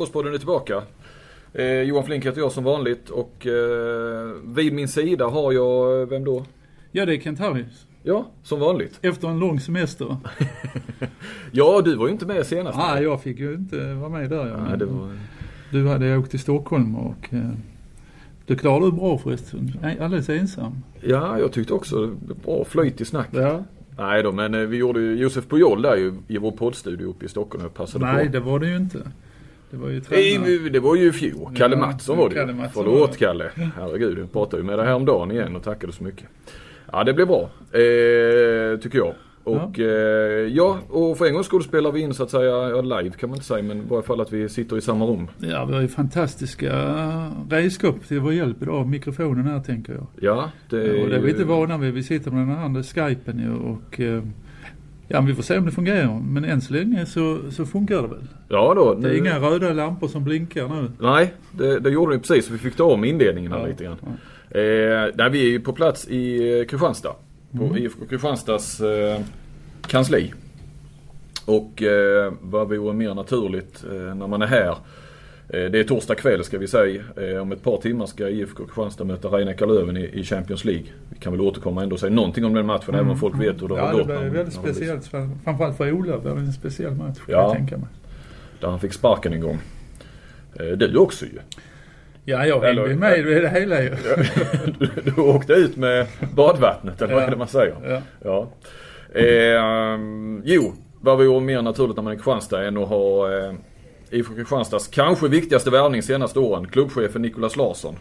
Handbollspodden är tillbaka. Eh, Johan Flink heter jag som vanligt och eh, vid min sida har jag, vem då? Ja, det är Kent Harris. Ja, som vanligt. Efter en lång semester. ja, du var ju inte med senast. Nej, jag fick ju inte vara med där. Nej, det var... Du hade åkt till Stockholm och eh, du klarade det bra förresten. Alldeles ensam. Ja, jag tyckte också bra flyt i snacket. Ja. Nej då, men eh, vi gjorde ju Josef Pujol där ju i vår poddstudio uppe i Stockholm och passade Nej, på. det var det ju inte. Det var ju tränare. Det var ju i fjol. Kalle Mattsson var det Kalle ju. Mattsson Förlåt. Kalle. Herregud, jag pratade ju med dig häromdagen igen och tackade så mycket. Ja, det blev bra. Eh, tycker jag. Och ja. Eh, ja, och för en gångs skull spelar vi in så att säga, ja, live kan man inte säga, men i varje fall att vi sitter i samma rum. Ja, vi har ju fantastiska redskap till vår hjälp idag. Mikrofonen här tänker jag. Ja, det Och det är vi inte vana vid. Vi sitter med den andra skypen ju och eh, Ja, vi får se om det fungerar. Men än så länge så, så funkar det väl. Ja då. Det är inga röda lampor som blinkar nu. Nej, det, det gjorde ni precis. Vi fick ta om inledningen här Ja, lite grann. Eh, nej, vi är ju på plats i eh, Kristianstad. På Mm. IFK Kristianstads eh, kansli. Och eh, vad vore mer naturligt eh, när man är här. Eh, det är torsdag kväll ska vi säga. Eh, om ett par timmar ska IFK Kristianstad möta Rhein Löven i, Champions League. Vi kan väl återkomma ändå och säga någonting om den matchen även om folk vet hur det har Mm. Ja, det gått. blir väldigt speciellt. för- Framförallt för Ola blir det en speciell match. kan Ja. Jag tänka mig. Där han fick sparken en gång. Eh, du också ju. Ja, jag Eller- bli med i det hela ju. du, du åkte ut med badvattnet eller vad Ja. är det man säger? Ja. Ja. Eh, jo, vad vore mer naturligt när man är i Kristianstad än att ha eh, IFK Kristianstads kanske viktigaste värvning senaste åren. Klubbchefen Nicolas Larsson.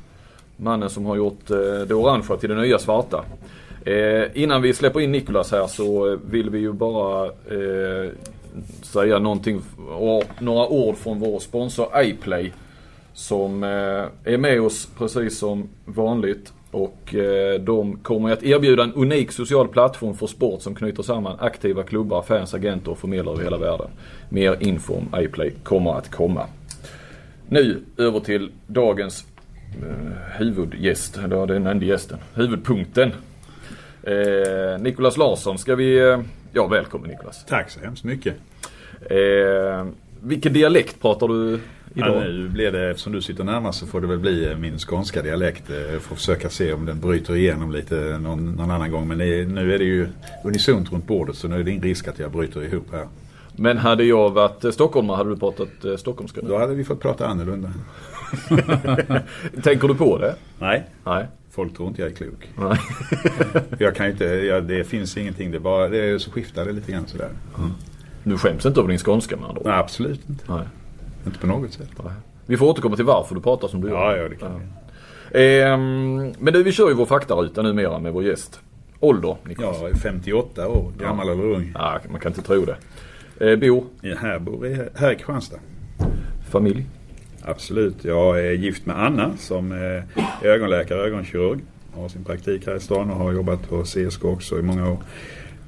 Mannen som har gjort eh, det orangea till det nya svarta. Eh, innan vi släpper in Nicolas här så eh, vill vi ju bara eh, säga någonting, och, några ord från vår sponsor iPlay. Som eh, är med oss precis som vanligt. Och eh, de kommer att erbjuda en unik social plattform för sport som knyter samman aktiva klubbar, fans, agenter och förmedlare över hela världen. Mer info om iPlay kommer att komma. Nu över till dagens eh, huvudgäst, eller den enda gästen, huvudpunkten. Eh, Nicolas Larsson, ska vi... Eh, ja, välkommen Nicolas. Tack så hemskt mycket. Eh, vilken dialekt pratar du idag? Ja, nu blir det, eftersom du sitter närmast så får det väl bli eh, min skånska dialekt. Eh, Jag får försöka se om den bryter igenom lite någon, någon annan gång. Men det nu är det ju unisont runt bordet så nu är det ingen risk att jag bryter ihop här. Men hade jag varit eh, stockholmare hade du pratat stockholmska nu? Då hade vi fått prata annorlunda. Tänker du på det? Nej, Nej. folk tror inte jag är klok. Nej. Jag kan inte, jag, det finns ingenting. Det, bara, det är så skiftar det lite grann sådär. Du skäms inte över din skånska med andra ord? Nej, absolut inte. Nej. Inte på något sätt. Nej. Vi får återkomma till varför du pratar som du Ja, gör. ja det kan vi. Ehm, men du, vi kör ju vår faktaruta numera med vår gäst. Ålder, Niklas? Jag är 58 år, gammal eller ung. Ja, man kan inte tro det. Eh, bor, Jag här bor i, här i Kristianstad. familj? Absolut. Jag är gift med Anna som är ögonläkare, ögonkirurg. Har sin praktik här i stan och har jobbat på CSK också i många år.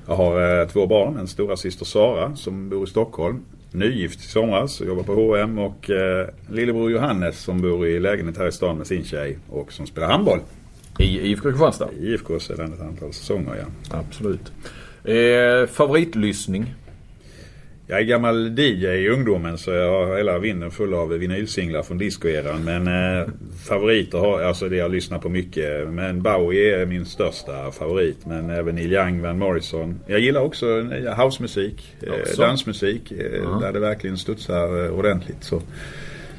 Jag har eh, två barn, en stora syster Sara som bor i Stockholm. Nygift i somras och jobbar på H&M och eh, lillebror Johannes som bor i lägenhet här i stan med sin tjej och som spelar handboll I IFK Kristianstad? i IFK sedan ett antal säsonger. Ja. Absolut. Eh, favoritlyssning? Jag är gammal DJ i ungdomen så jag har hela vinden full av vinylsinglar från discoeran. Men eh, favoriter har, alltså det jag lyssnar på mycket. Men Bowie är min största favorit. Men även Neil Young, Van Morrison. Jag gillar också eh, housemusik, eh, dansmusik. Eh. Där det verkligen studsar eh, ordentligt. Så,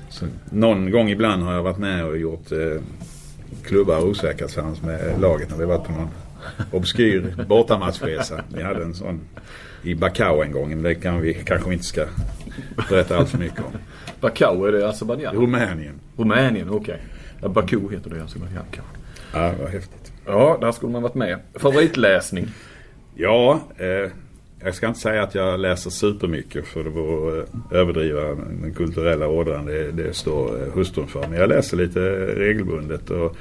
så någon gång ibland har jag varit med och gjort eh, klubbar osäkra tillsammans med laget när vi varit på någon obskyr bortamatchresa. Vi hade en sån i Bacau en gång. Men det kan vi kanske inte ska berätta allt för mycket om. Baku, är det Azerbajdzjan? Rumänien. Rumänien, okej. Ja, Baku heter det i Azerbajdzjan kanske. Ja, vad häftigt. Ja, där skulle man varit med. Favoritläsning? Ja, eh, jag ska inte säga att jag läser supermycket för det vore eh, överdriva den kulturella ådran. Det, det står eh, hustrun för. Men jag läser lite regelbundet. Och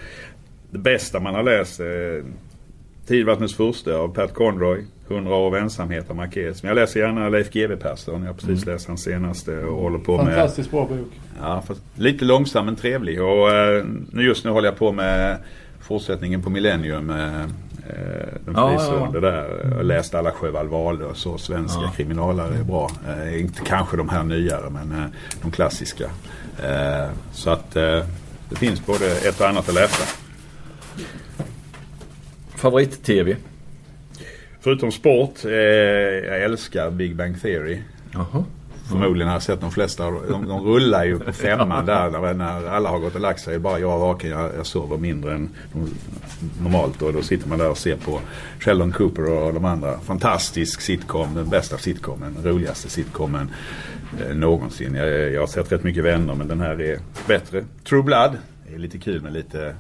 det bästa man har läst är Tidvattnets furste av Pat Conroy. 100 år av ensamhet av Marquez. Men jag läser gärna Leif GW Persson. Jag har precis läst hans senaste och håller på med Fantastiskt bra bok. Ja, lite långsam men trevlig. Och eh, nu just nu håller jag på med fortsättningen på Millennium. Eh, Eh, den Ja, fristående ja. där. Jag har läst alla Sjöwall Wahlöö och så. Svenska Ja. kriminalare är bra. Eh, inte kanske de här nyare men eh, de klassiska. Eh, så att eh, det finns både ett och annat att läsa. Favorit-TV? Förutom sport, eh, jag älskar Big Bang Theory. Jaha. Förmodligen har jag sett de flesta. De, de rullar ju på femman där när, när alla har gått och lagt sig. Bara jag vaken. Jag, jag sover mindre än normalt. Och då sitter man där och ser på Sheldon Cooper och de andra. Fantastisk sitcom. Den bästa sitcomen. Den roligaste sitcomen eh, någonsin. Jag, jag har sett rätt mycket vänner men den här är bättre. True Blood. Det är lite kul med lite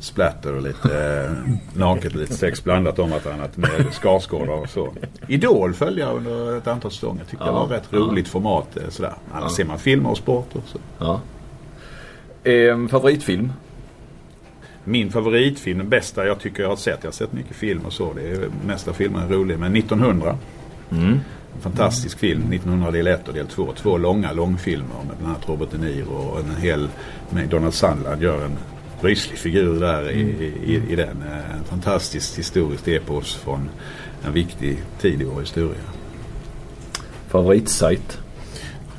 splatter och lite eh, naket och lite sex blandat om vartannat med Skarsgård och så. Idol följde jag under ett antal säsonger. Tyckte det Ja, var rätt ja. roligt format. eh, Sådär. Annars ser man filmer och sport och så. Ja. Ehm, favoritfilm? Min favoritfilm, den bästa jag tycker jag har sett. Jag har sett mycket film och så. Det är mesta filmen är rolig. Men 1900. Mm. En fantastisk film. 1900 del 1 och del 2. Två långa långfilmer med bland annat Robert De Niro och en hel med Donald Sandland gör en ryslig figur där i, i, i den. Eh, En fantastiskt historiskt epos från en viktig tid i vår historia. Favoritsajt?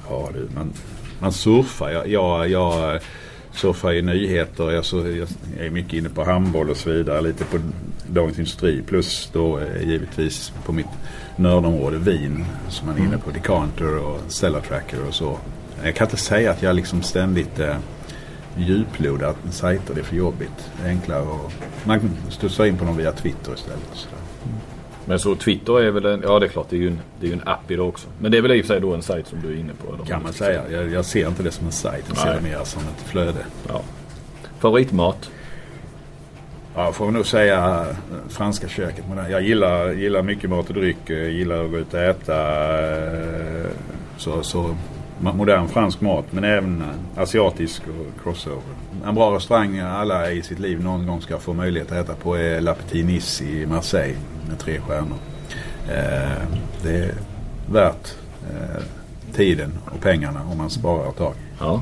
Ja du, man, man surfar. Jag, jag, jag surfar i nyheter. Jag, jag är mycket inne på handboll och så vidare. Lite på Dagens Industri. Plus då eh, givetvis på mitt nördområde vin. Som man är inne på. Decanter och Cellar Tracker och så. Jag kan inte säga att jag liksom ständigt eh, djuplodar sajter. Det är för jobbigt. Det är enklare att man studsar in på någon via Twitter istället. Så där. Men så Twitter är väl en, ja det är klart det är ju en, det är ju en app idag också. Men det är väl i och för sig då en sajt som du är inne på? eller? Kan man säga. Jag, jag ser inte det som en sajt. Jag ser det mer som ett flöde. Ja. Favoritmat? Ja, får nog säga eh, franska köket. Men jag gillar, gillar mycket mat och dryck. Jag gillar att gå ut och äta. eh, Så, så modern fransk mat. Men även eh, asiatisk och crossover. En bra restaurang alla i sitt liv någon gång ska få möjlighet att äta på är La Petite Nice i Marseille. Med tre stjärnor. Eh, Det är värt eh, tiden och pengarna om man sparar ett tag. Ja.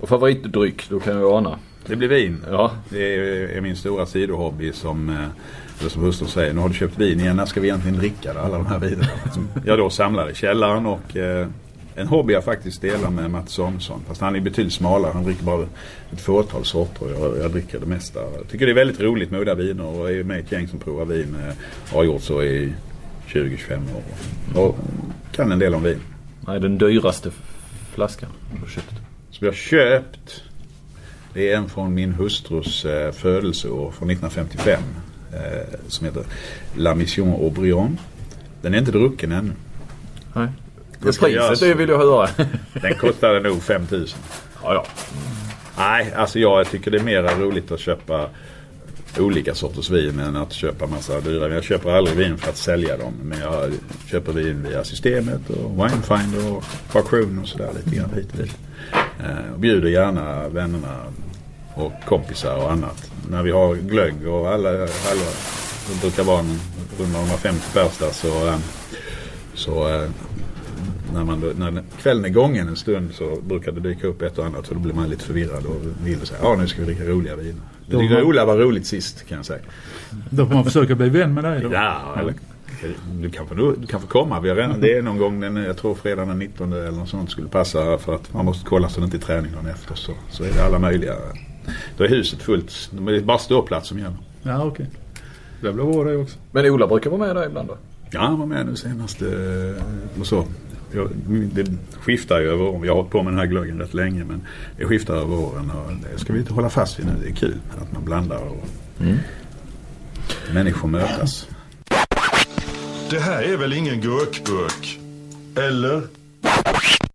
Och favoritdryck? Då kan jag ana. Det blir vin. Ja. Det är, är min stora sidohobby som, eh, eller som hustrun säger. Nu har du köpt vin igen. När ska vi egentligen dricka? Alla de här vinerna. Som jag då samlar i källaren och eh, en hobby jag faktiskt delar med Mats Samuelsson. Fast han är betydligt smalare. Han dricker bara ett fåtal sorter. Jag, jag dricker det mesta. Jag tycker det är väldigt roligt med udda viner och är med i ett gäng som provar vin. Eh, har gjort så i 20-25 år. Och kan en del om vin. Nej, den dyraste flaskan du har köpt. Som jag köpt. Det är en från min hustrus eh, födelseår från 1955. Eh, som heter La Mission Aubryon. Den är inte drucken ännu. Nej. Göras. Priset det vill jag höra. Den kostade nog 5000. ja, ja. Nej, alltså jag tycker det är mer roligt att köpa olika sorters vin än att köpa massa dyra vin. Jag köper aldrig vin för att sälja dem. Men jag köper vin via systemet och Winefinder och Passion och sådär lite grann hit och dit. Eh, och bjuder gärna vännerna och kompisar och annat. När vi har glögg och alla, alla det brukar vara runda 150 pers där så, eh, så eh, när, man, då- när kvällen är gången en stund så brukar det dyka upp ett och annat så då blir man lite förvirrad och vill säga ja nu ska vi dricka roliga viner. Tyckte Då- Ola var roligt sist kan jag säga. Då får man försöka bli vän med dig då. Ja, eller, du, kan få, du kan få komma. Vi har redan, det är någon gång, den, jag tror fredagen den 19 eller något sånt skulle passa för att man måste kolla så det inte är träning dagen efter. Så, så är det alla möjliga. Då är huset fullt. Det är bara ståplats som gäller. Ja, okej. Det blir bra det också. Men Ola brukar vara med där ibland då? Ja, han var med nu senast och så. Jag, det skiftar ju över åren. Jag har hållit på med den här glöggen rätt länge men det skiftar över åren och det ska vi inte hålla fast vid nu. Det är kul att man blandar och människor mötas. Det här är väl ingen gurkburk? Eller?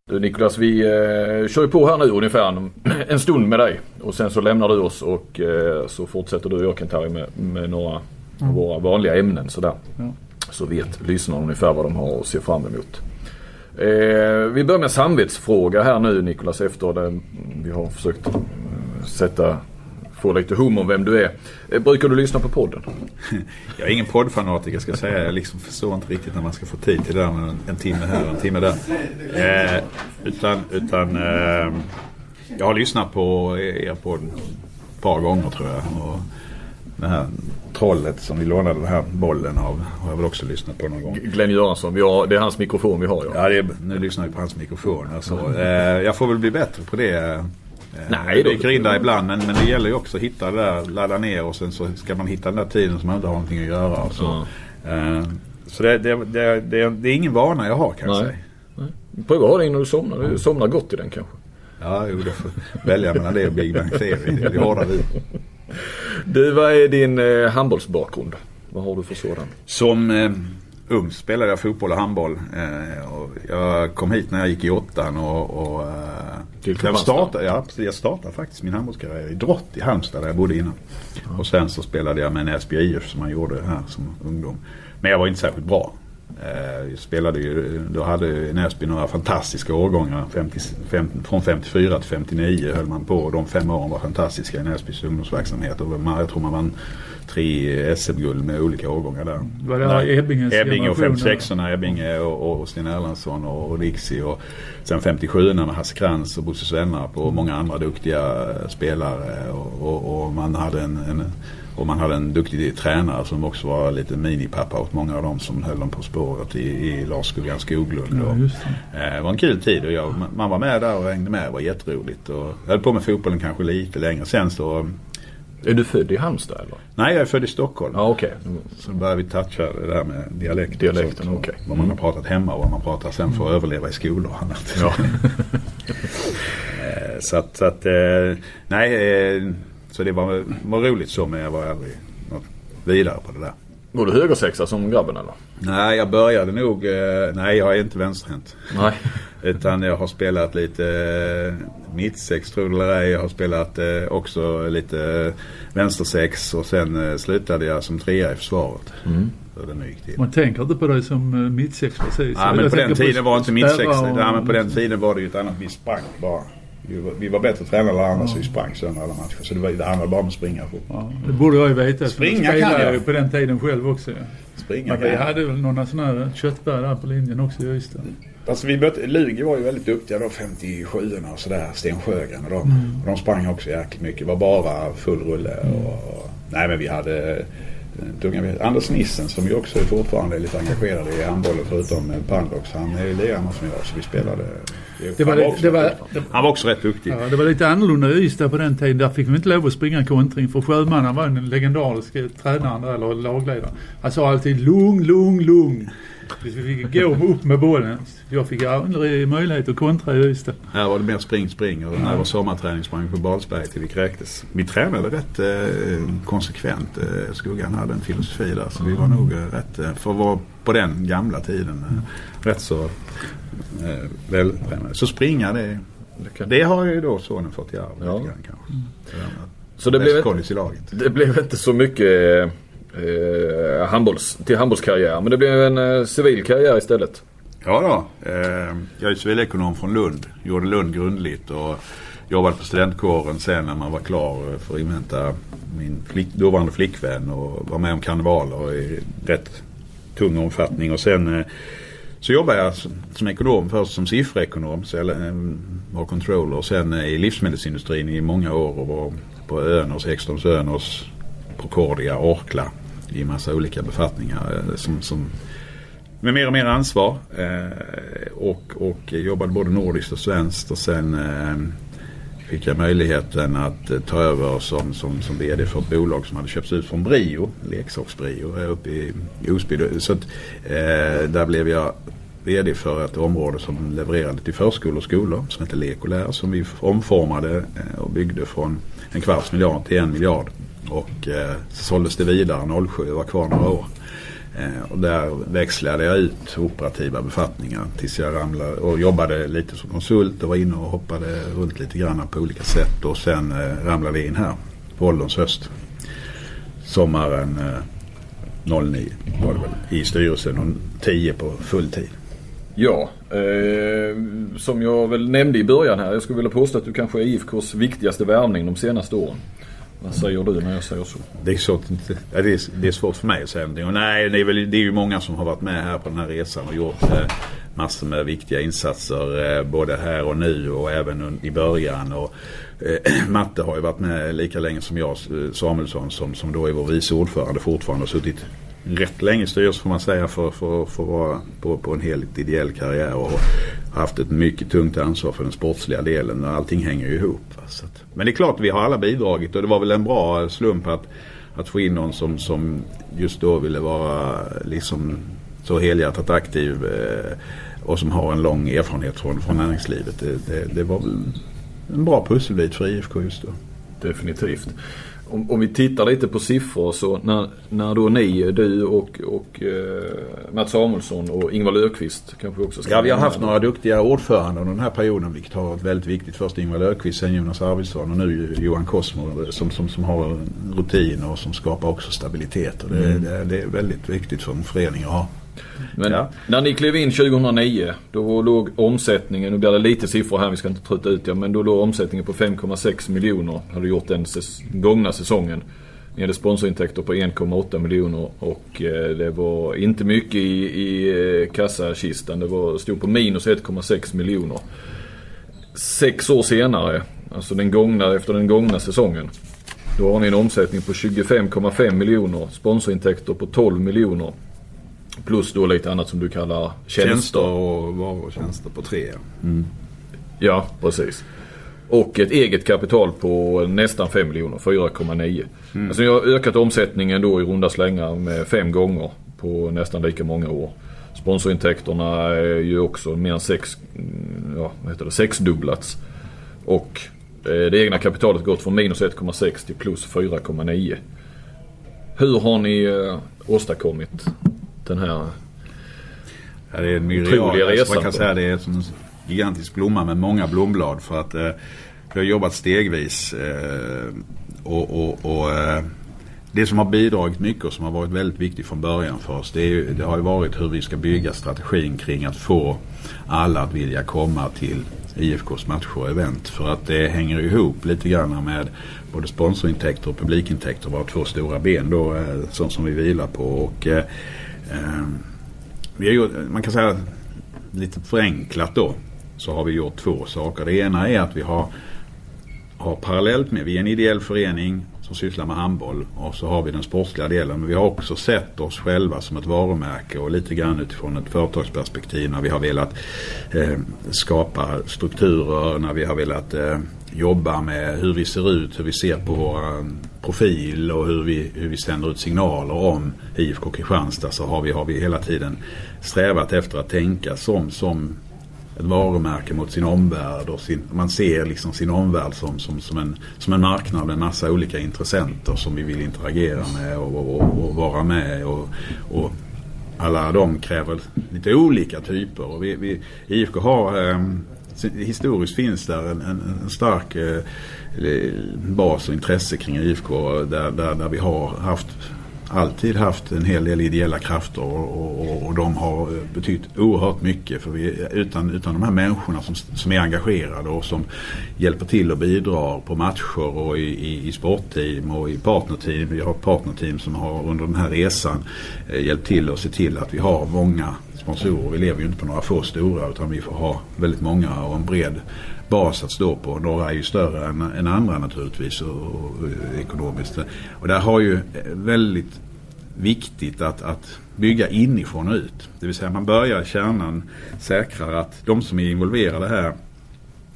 Du Niklas, vi eh, kör ju på här nu ungefär en, en stund med dig. Och sen så lämnar du oss och eh, så fortsätter du och jag Kent-Harry med, med några av våra vanliga ämnen sådär. Ja. Så vet lyssnarna ungefär vad de har att se fram emot. Eh, vi börjar med samvetsfråga här nu Niklas efter den vi har försökt eh, sätta, få lite hum om vem du är. Eh, brukar du lyssna på podden? Jag är ingen poddfanatiker ska jag säga. Jag liksom förstår inte riktigt när man ska få tid till det där med en, en timme här och en timme där. Eh, utan utan eh, jag har lyssnat på er podd ett par gånger tror jag. Och den här Trollet som vi lånade den här bollen av. Har jag väl också lyssnat på någon gång. Glenn Göransson, har, det är hans mikrofon vi har ja. Ja, det är, nu lyssnar vi på hans mikrofon. Alltså, eh, jag får väl bli bättre på det. Eh, Nej, då- dyker in där ibland men, men det gäller ju också att hitta det där, ladda ner och sen så ska man hitta den där tiden som man inte har någonting att göra. Och så eh, så det, det, det, det, det är ingen vana jag har kan jag säga. Pröva att ha den innan du somnar. Du somnar gott i den kanske. Ja, jo, det får välja mellan det och Big Bang Theory. Det är det hårda vi. Du, vad är din eh, handbollsbakgrund? Vad har du för sådan? Som eh, ung spelade jag fotboll och handboll. Eh, och jag kom hit när jag gick i åttan och, och eh, Till jag, startade, ja, jag startade faktiskt min handbollskarriär i Drott i Halmstad där jag bodde innan. Och sen så spelade jag med Näsby IF som man gjorde här som ungdom. Men jag var inte särskilt bra. Eh, spelade ju, då hade Näsby några fantastiska årgångar. 50, 50, från 54 till 59 höll man på och de fem åren var fantastiska i Näsbys ungdomsverksamhet. Och man, jag tror man vann tre SM-guld med olika årgångar där. Var det Ebbinges Ebbinge och generation, 56 orna Ebbinge och, och Sten Erlandsson och, och Dixie och sen 57 med Hasse Krantz och Bosse Svenarp och många andra duktiga spelare och, och, och man hade en, en och man hade en duktig tränare som också var lite minipappa åt många av dem som höll dem på spåret i, i Lars Skuggan Skoglund. Ja, och, eh, det var en kul tid och jag, man var med där och hängde med. Det var jätteroligt. Och jag höll på med fotbollen kanske lite längre. Sen så, Är du född i Halmstad eller? nej jag är född i Stockholm. Ja okej. Så började vi toucha det där med dialekt. Dialekten, sånt. Mm. Vad man har pratat hemma och vad man pratar sen för att överleva i skolor och annat. Ja. Eh, så att, så att eh, nej, eh, så det var, var roligt så men jag var aldrig något vidare på det där. Var du högersexa som grabben eller? Nej, jag började nog, eh, nej jag är inte vänsterhänt. Nej. Utan jag har spelat lite eh, mittsex tror du eller ej. Jag har spelat eh, också lite vänstersex och sen slutade jag som trea i försvaret. Mm. Man tänker inte på dig som mittsex precis. Ja, men på den tiden var inte mittsex. och- Ja, men på den tiden var det ju ett annat. Vi sprang bara. Vi var, bättre tränade än andra så vi sprang sönder alla matcher. Så det, var, det handlade bara om att springa. På. Ja, det borde jag ju veta. Springa jag kan jag. ju på den tiden själv också. Springa Men vi hade väl några sådana här köttberg där på linjen också i Ystad. Alltså vi mötte, Lugi var ju väldigt duktiga då, 57 och sådär. Sten Sjögren och de. Mm. Och de sprang också jäkligt mycket. Det var bara full rulle. Och, och, nej men vi hade tunga, Anders Nissen som ju också fortfarande är lite engagerad i handbollen förutom Pandox. Han är ju lirare som jag så vi spelade. Det var, han, det, var, han var också rätt duktig. ja, det var lite annorlunda i Ystad på den tiden. Där fick vi inte lov att springa kontring för Sjömannen var den legendariska tränaren där, eller lagledaren. Han sa alltid lugn, lugn, lugn. Vi fick gå upp med bollen. Jag fick aldrig möjlighet att kontra i Ystad. Här var det mer spring, spring och när det var sommarträning sprang på Balsberg till vi kräktes. Vi tränade rätt eh, konsekvent. Eh, Skuggan hade en filosofi där så vi var nog eh, rätt, eh, för att vara på den gamla tiden, rätt så eh, vältränade. Så springa det, Det har ju då sonen fått i arv Ja. lite grann kanske. Med Så det blev, Västkollis i laget. det blev inte så mycket eh, handbolls, till handbollskarriär. Men det blev en eh, civil karriär istället. Ja då. Eh, jag är civilekonom från Lund. Gjorde Lund grundligt och jobbade på studentkåren sen när man var klar för att invänta min flick, dåvarande flickvän och var med om karnevaler i rätt tung omfattning. Och sen eh, så jobbade jag som, som ekonom först som sifferekonom, så jag eh, var controller och sen eh, i livsmedelsindustrin i många år och var på Öners, Ekströms Öners, Procordia, Orkla i massa olika befattningar eh, som, som med mer och mer ansvar eh, och, och jobbade både nordiskt och svenskt och sen eh, fick jag möjligheten att eh, ta över som, som, som VD för ett bolag som hade köpts ut från Brio, leksaksbrio uppe i Osby. Så att, eh, där blev jag VD för ett område som levererade till förskolor och skolor som heter Lekolär som vi omformade eh, och byggde från en kvarts miljard till en miljard. Och eh, så såldes det vidare 07 var kvar några år. Eh, och där växlade jag ut operativa befattningar tills jag ramlade och jobbade lite som konsult och var inne och hoppade runt lite grann på olika sätt och sen eh, ramlade jag in här på ålderns höst. Sommaren eh, 09 var det väl i styrelsen och 10 på fulltid. Ja, eh, som jag väl nämnde i början här. Jag skulle vilja påstå att du kanske är IFKs viktigaste värvning de senaste åren. Vad säger du när jag säger så? Det är, svårt, det, är, det är svårt för mig att säga någonting. Och nej, det är, väl, det är ju många som har varit med här på den här resan och gjort eh, massor med viktiga insatser. Eh, både här och nu och även i början. Och, eh, Matte har ju varit med lika länge som jag, eh, Samuelsson, som, som då är vår vice ordförande fortfarande. och suttit rätt länge i styrelsen får man säga för, för, för att vara på, på en helt ideell karriär. Och haft ett mycket tungt ansvar för den sportsliga delen. Och allting hänger ju ihop. Så att, men det är klart vi har alla bidragit och det var väl en bra slump att, att få in någon som, som just då ville vara liksom så helhjärtat aktiv eh, och som har en lång erfarenhet från, från näringslivet. Det, det, det var väl en bra pusselbit för IFK just då. Definitivt. Om, om, vi tittar lite på siffror så när, när då ni, du och, och eh, Mats Samuelsson och Ingvar Löfqvist kanske också ska Ja, vi har haft några duktiga ordförande under den här perioden vilket har varit väldigt viktigt. Först Ingvar Löfqvist, sen Jonas Arvidsson och nu Johan Cosmo som, som, som har rutin och som skapar också stabilitet. Och det, mm. det, det är väldigt viktigt för en förening att ha. Men ja. när ni klev in 2009 då låg omsättningen, nu blir det lite siffror här, vi ska inte trötta ut er, men då låg omsättningen på 5,6 miljoner. Hade gjort den ses gångna säsongen. Ni hade sponsorintäkter på 1,8 miljoner och eh, det var inte mycket i, i eh, kassakistan. Det var, stod på minus 1,6 miljoner. Sex år senare, alltså den gångna, efter den gångna säsongen. Då har ni en omsättning på 25,5 miljoner. Sponsorintäkter på 12 miljoner. Plus då lite annat som du kallar tjänster. Tjänster och varutjänster på tre. Mm. Ja, precis. Och ett eget kapital på nästan 5 miljoner, 4,9. Mm. Alltså jag har ökat omsättningen då i runda slängar med fem gånger på nästan lika många år. Sponsorintäkterna är ju också mer än sex, ja, vad heter det, sexdubblats. Och eh, det egna kapitalet gått från minus 1,6 till plus 4,9. Hur har ni eh, åstadkommit den här ja, det är en otroliga resan. Man kan säga det är som en gigantisk blomma med många blomblad för att eh, vi har jobbat stegvis eh, och, och, och eh, det som har bidragit mycket och som har varit väldigt viktigt från början för oss det, är, det har ju varit hur vi ska bygga strategin kring att få alla att vilja komma till IFKs matcher och event. För att det hänger ihop lite grann med både sponsorintäkter och publikintäkter. Våra två stora ben då, eh, som, som vi vilar på. Och, Eh, Ehm, vi har gjort, man kan säga lite förenklat då, så har vi gjort två saker. Det ena är att vi har, har parallellt med, vi är en ideell förening som sysslar med handboll och så har vi den sportsliga delen. Men vi har också sett oss själva som ett varumärke och lite grann utifrån ett företagsperspektiv när vi har velat eh, skapa strukturer, när vi har velat eh, jobba med hur vi ser ut, hur vi ser på vår eh, profil och hur vi, hur vi sänder ut signaler om IFK Kristianstad så har vi, har vi hela tiden strävat efter att tänka som, som ett varumärke mot sin omvärld och sin, man ser liksom sin omvärld som, som, som, en, som en marknad med en massa olika intressenter som vi vill interagera med och, och, och vara med och, och alla de kräver lite olika typer. Och vi, vi IFK har eh, historiskt finns där en, en, en stark eh, bas och intresse kring IFK där, där, där vi har haft alltid haft en hel del ideella krafter och, och, och de har betytt oerhört mycket. För vi, utan, utan de här människorna som, som är engagerade och som hjälper till och bidrar på matcher och i, i, i sportteam och i partnerteam. Vi har partnerteam som har under den här resan eh, hjälpt till och se till att vi har många sponsorer. Vi lever ju inte på några få stora utan vi får ha väldigt många och en bred bas att stå på. Några är ju större än, än andra naturligtvis och, och, och, eh, ekonomiskt. Och där har ju eh, väldigt viktigt att, att bygga inifrån och ut. Det vill säga man börjar kärnan säkrar att de som är involverade här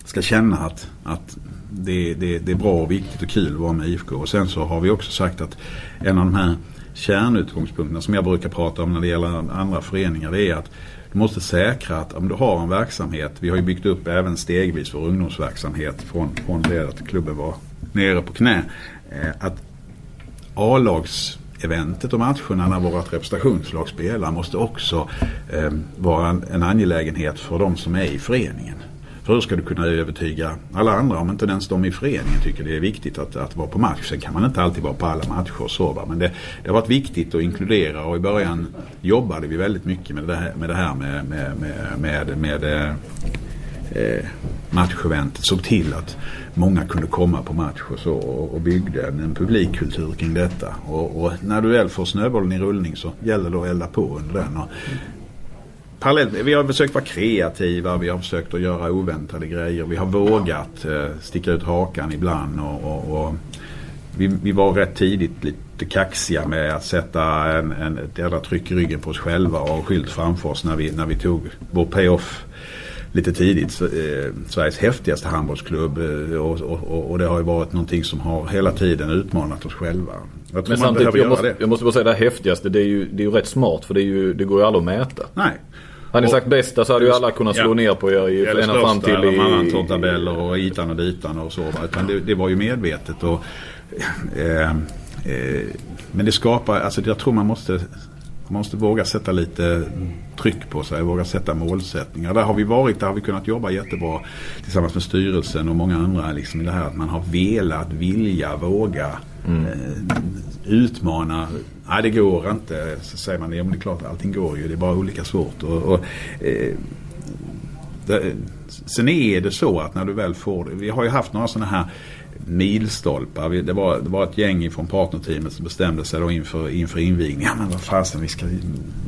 ska känna att, att det, det, det är bra och viktigt och kul att vara med IFK. Och sen så har vi också sagt att en av de här kärnutgångspunkterna som jag brukar prata om när det gäller andra föreningar det är att du måste säkra att om du har en verksamhet, vi har ju byggt upp även stegvis vår ungdomsverksamhet från, från det att klubben var nere på knä. Eh, att A-lagseventet och matcherna när vårt representationslag spelar måste också eh, vara en, en angelägenhet för de som är i föreningen. För hur ska du kunna övertyga alla andra om inte ens de i föreningen tycker det är viktigt att, att vara på match. Sen kan man inte alltid vara på alla matcher och så va? Men det, det har varit viktigt att inkludera och i början jobbade vi väldigt mycket med det här med, det här med, med, med, med, med eh, matcheventet. Såg till att många kunde komma på match och så och, och byggde en, en publikkultur kring detta. Och, och, när du väl får snöbollen i rullning så gäller det att elda på under den. Och, parallellt, vi har försökt vara kreativa, vi har försökt att göra oväntade grejer. Vi har vågat eh, sticka ut hakan ibland. Och, och, och vi, vi, var rätt tidigt lite kaxiga med att sätta en, en, ett jävla tryck i ryggen på oss själva och ha skylt framför oss när vi, när vi tog vår payoff lite tidigt. Så, eh, Sveriges häftigaste handbollsklubb eh, och, och, och, det har ju varit någonting som har hela tiden utmanat oss själva. Jag Men samtidigt, jag måste, jag måste bara säga det häftigaste, det är ju, det är ju rätt smart för det, ju, det går ju aldrig att mäta. Nej. Hade ni sagt bästa så hade ju alla kunnat slå ja. ner på er i Eller ända fram till. Eller tabeller och itan och ditan och så. Utan det, det var ju medvetet och... Eh, eh, men det skapar, alltså jag tror man måste man måste våga sätta lite tryck på sig, våga sätta målsättningar. Där har vi varit, där har vi kunnat jobba jättebra tillsammans med styrelsen och många andra. Liksom, i det här att man har velat, vilja, våga mm. eh, utmana. Nej det går inte. Så säger man, ja men det är klart allting går ju. Det är bara olika svårt. Och, och eh, det, sen är det så att när du väl får det. Vi har ju haft några sådana här milstolpar. Det var, det var ett gäng från partnerteamet som bestämde sig då inför, inför invigningen. Ja men vad fasen vi ska,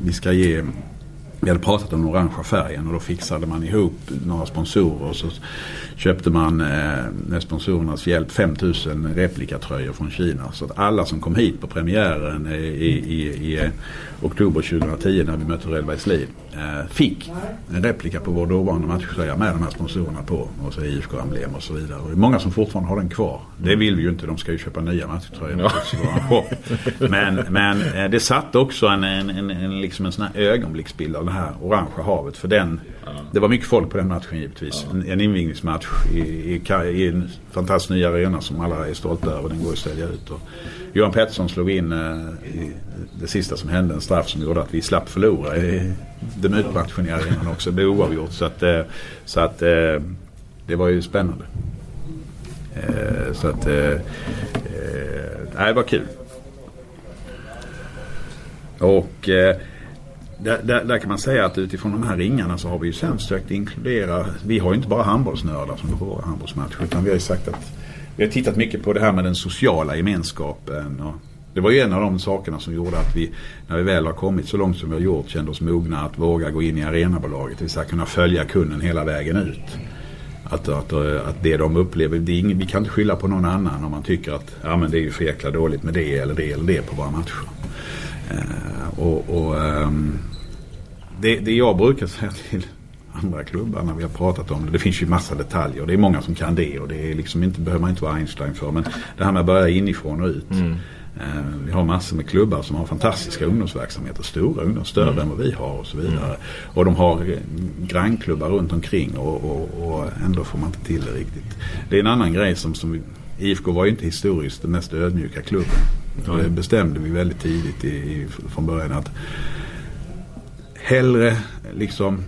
vi ska ge vi hade pratat om den orangea färgen och då fixade man ihop några sponsorer och så köpte man eh, med sponsorernas hjälp 5000 replikatröjor från Kina. Så att alla som kom hit på premiären i, i, i oktober 2010 när vi mötte Redbergslid fick en replika på vår dåvarande matchtröja med de här sponsorerna på. Och så IFK-emblem och så vidare. Och det är många som fortfarande har den kvar. Det vill vi ju inte, de ska ju köpa nya matchtröjor. Ja. Men, men eh, det satt också en, en, en, en, liksom en sån här ögonblicksbild av det här orangea havet. För den, det var mycket folk på den matchen givetvis. En, en invigningsmatch i, i, i, en fantastisk ny arena som alla är stolta över. Den går att sälja ut. Och Johan Pettersson slog in eh, det sista som hände, en straff som gjorde att vi slapp förlora i debutmatchen i arenan också. Det blev oavgjort. Så att, eh, så att eh, det var ju spännande. Eh, så att, eh, eh det var kul. Och eh, där, där, där, kan man säga att utifrån de här ringarna så har vi ju sen försökt inkludera, vi har ju inte bara handbollsnördar som går på våra handbollsmatcher utan vi har ju sagt att vi har tittat mycket på det här med den sociala gemenskapen. Och det var ju en av de sakerna som gjorde att vi, när vi väl har kommit så långt som vi har gjort, kände oss mogna att våga gå in i arenabolaget. Det vill säga kunna följa kunden hela vägen ut. Att, att, att det de upplever, det ingen, vi kan inte skylla på någon annan om man tycker att ja, men det är ju för jäkla dåligt med det eller det eller det på våra matcher. Uh, och, och um, det, det jag brukar säga till andra klubbar när vi har pratat om det. Det finns ju massa detaljer. Det är många som kan det och det är liksom inte, behöver man inte vara Einstein för. Men det här med att börja inifrån och ut. Mm. Eh, vi har massor med klubbar som har fantastiska ungdomsverksamheter. Stora ungdomar, större mm. än vad vi har och så vidare. Mm. Och de har eh, grannklubbar runt omkring och, och, och, ändå får man inte till det riktigt. Det är en annan grej som, som vi, IFK var ju inte historiskt den mest ödmjuka klubben. Mm. Det bestämde vi väldigt tidigt i, i, från början att hellre liksom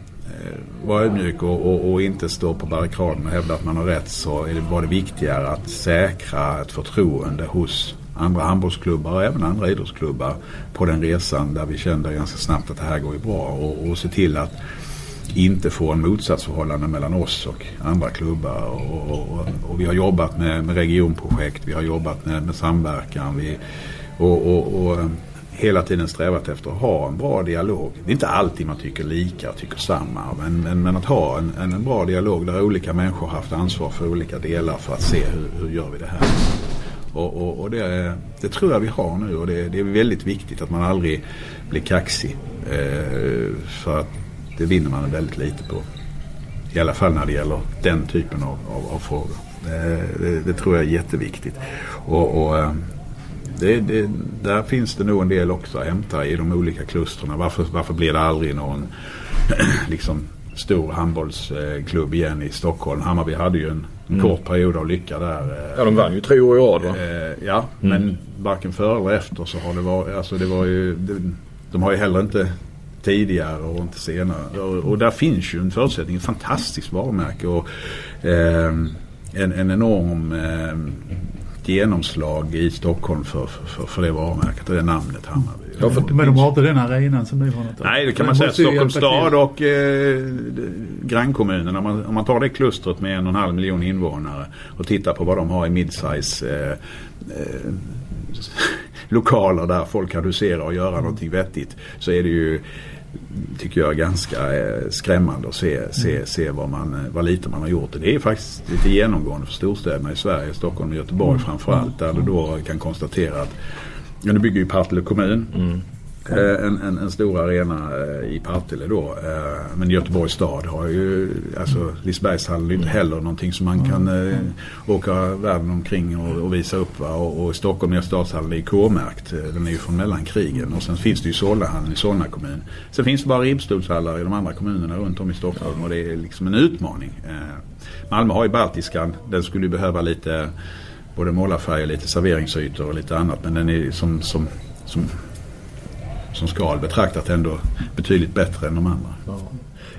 Eh, vara ödmjuk och, och, och, inte stå på barrikaden och hävda att man har rätt så var det viktigare att säkra ett förtroende hos andra handbollsklubbar och även andra idrottsklubbar på den resan där vi kände ganska snabbt att det här går ju bra och, och se till att inte få en motsatsförhållande mellan oss och andra klubbar. Och, och, och vi har jobbat med, med, regionprojekt, vi har jobbat med, med samverkan. Vi, och, hela tiden strävat efter att ha en bra dialog. Det är inte alltid man tycker lika och tycker samma. Men, men, men att ha en, en, bra dialog där olika människor haft ansvar för olika delar för att se hur, hur gör vi det här. Och, och, och det, det, tror jag vi har nu och det, det, är väldigt viktigt att man aldrig blir kaxig. Eh, för att det vinner man väldigt lite på. I alla fall när det gäller den typen av, av, av frågor. Eh, det, det, tror jag är jätteviktigt. Och, och eh, det, det, där finns det nog en del också att hämta i de olika klustren. Varför, varför blir det aldrig någon liksom, stor handbollsklubb igen i Stockholm? Hammarby hade ju en mm. kort period av lycka där. Eh, ja, de vann ju tre år i rad va? Eh, ja, mm. men varken före eller efter så har det varit, alltså det var ju, det, de har ju heller inte tidigare och inte senare. Och, och där finns ju en förutsättning, ett fantastiskt varumärke och eh, en, en enorm eh, genomslag i Stockholm för, för, för det varumärket och det namnet Hammarby. Ja, för- Men de har inte den arenan som ni har. något. Nej, det kan man säga. Stockholms stad och eh, grannkommunerna. Om man, om man tar det klustret med en och en halv miljon invånare och tittar på vad de har i midsize eh, eh, lokaler där folk kan husera och göra någonting vettigt. Så är det ju tycker jag ganska eh, skrämmande att se, se, se vad, man, eh, vad lite man har gjort. Det är faktiskt lite genomgående för storstäderna i Sverige, Stockholm och Göteborg framförallt. Där du då kan konstatera att Ja, nu bygger ju Partille kommun. eh, En, en, en stor arena eh, i Partille då. eh, Men Göteborgs stad har ju, alltså Lisebergshallen är ju inte heller någonting som man kan eh, åka världen omkring och, och visa upp. Va? Och, och Stockholm är stadshallen är K-märkt. Eh, Den är ju från mellankrigen. Och sen finns det ju Solnahallen i Solna kommun. Sen finns det bara ribbstolshallar i de andra kommunerna runt om i Stockholm. Och det är liksom en utmaning. Eh, Malmö har ju Baltiskan. Den skulle ju behöva lite både målarfärg och lite serveringsytor och lite annat. Men den är som, som, som, som skal betraktat ändå betydligt bättre än de andra.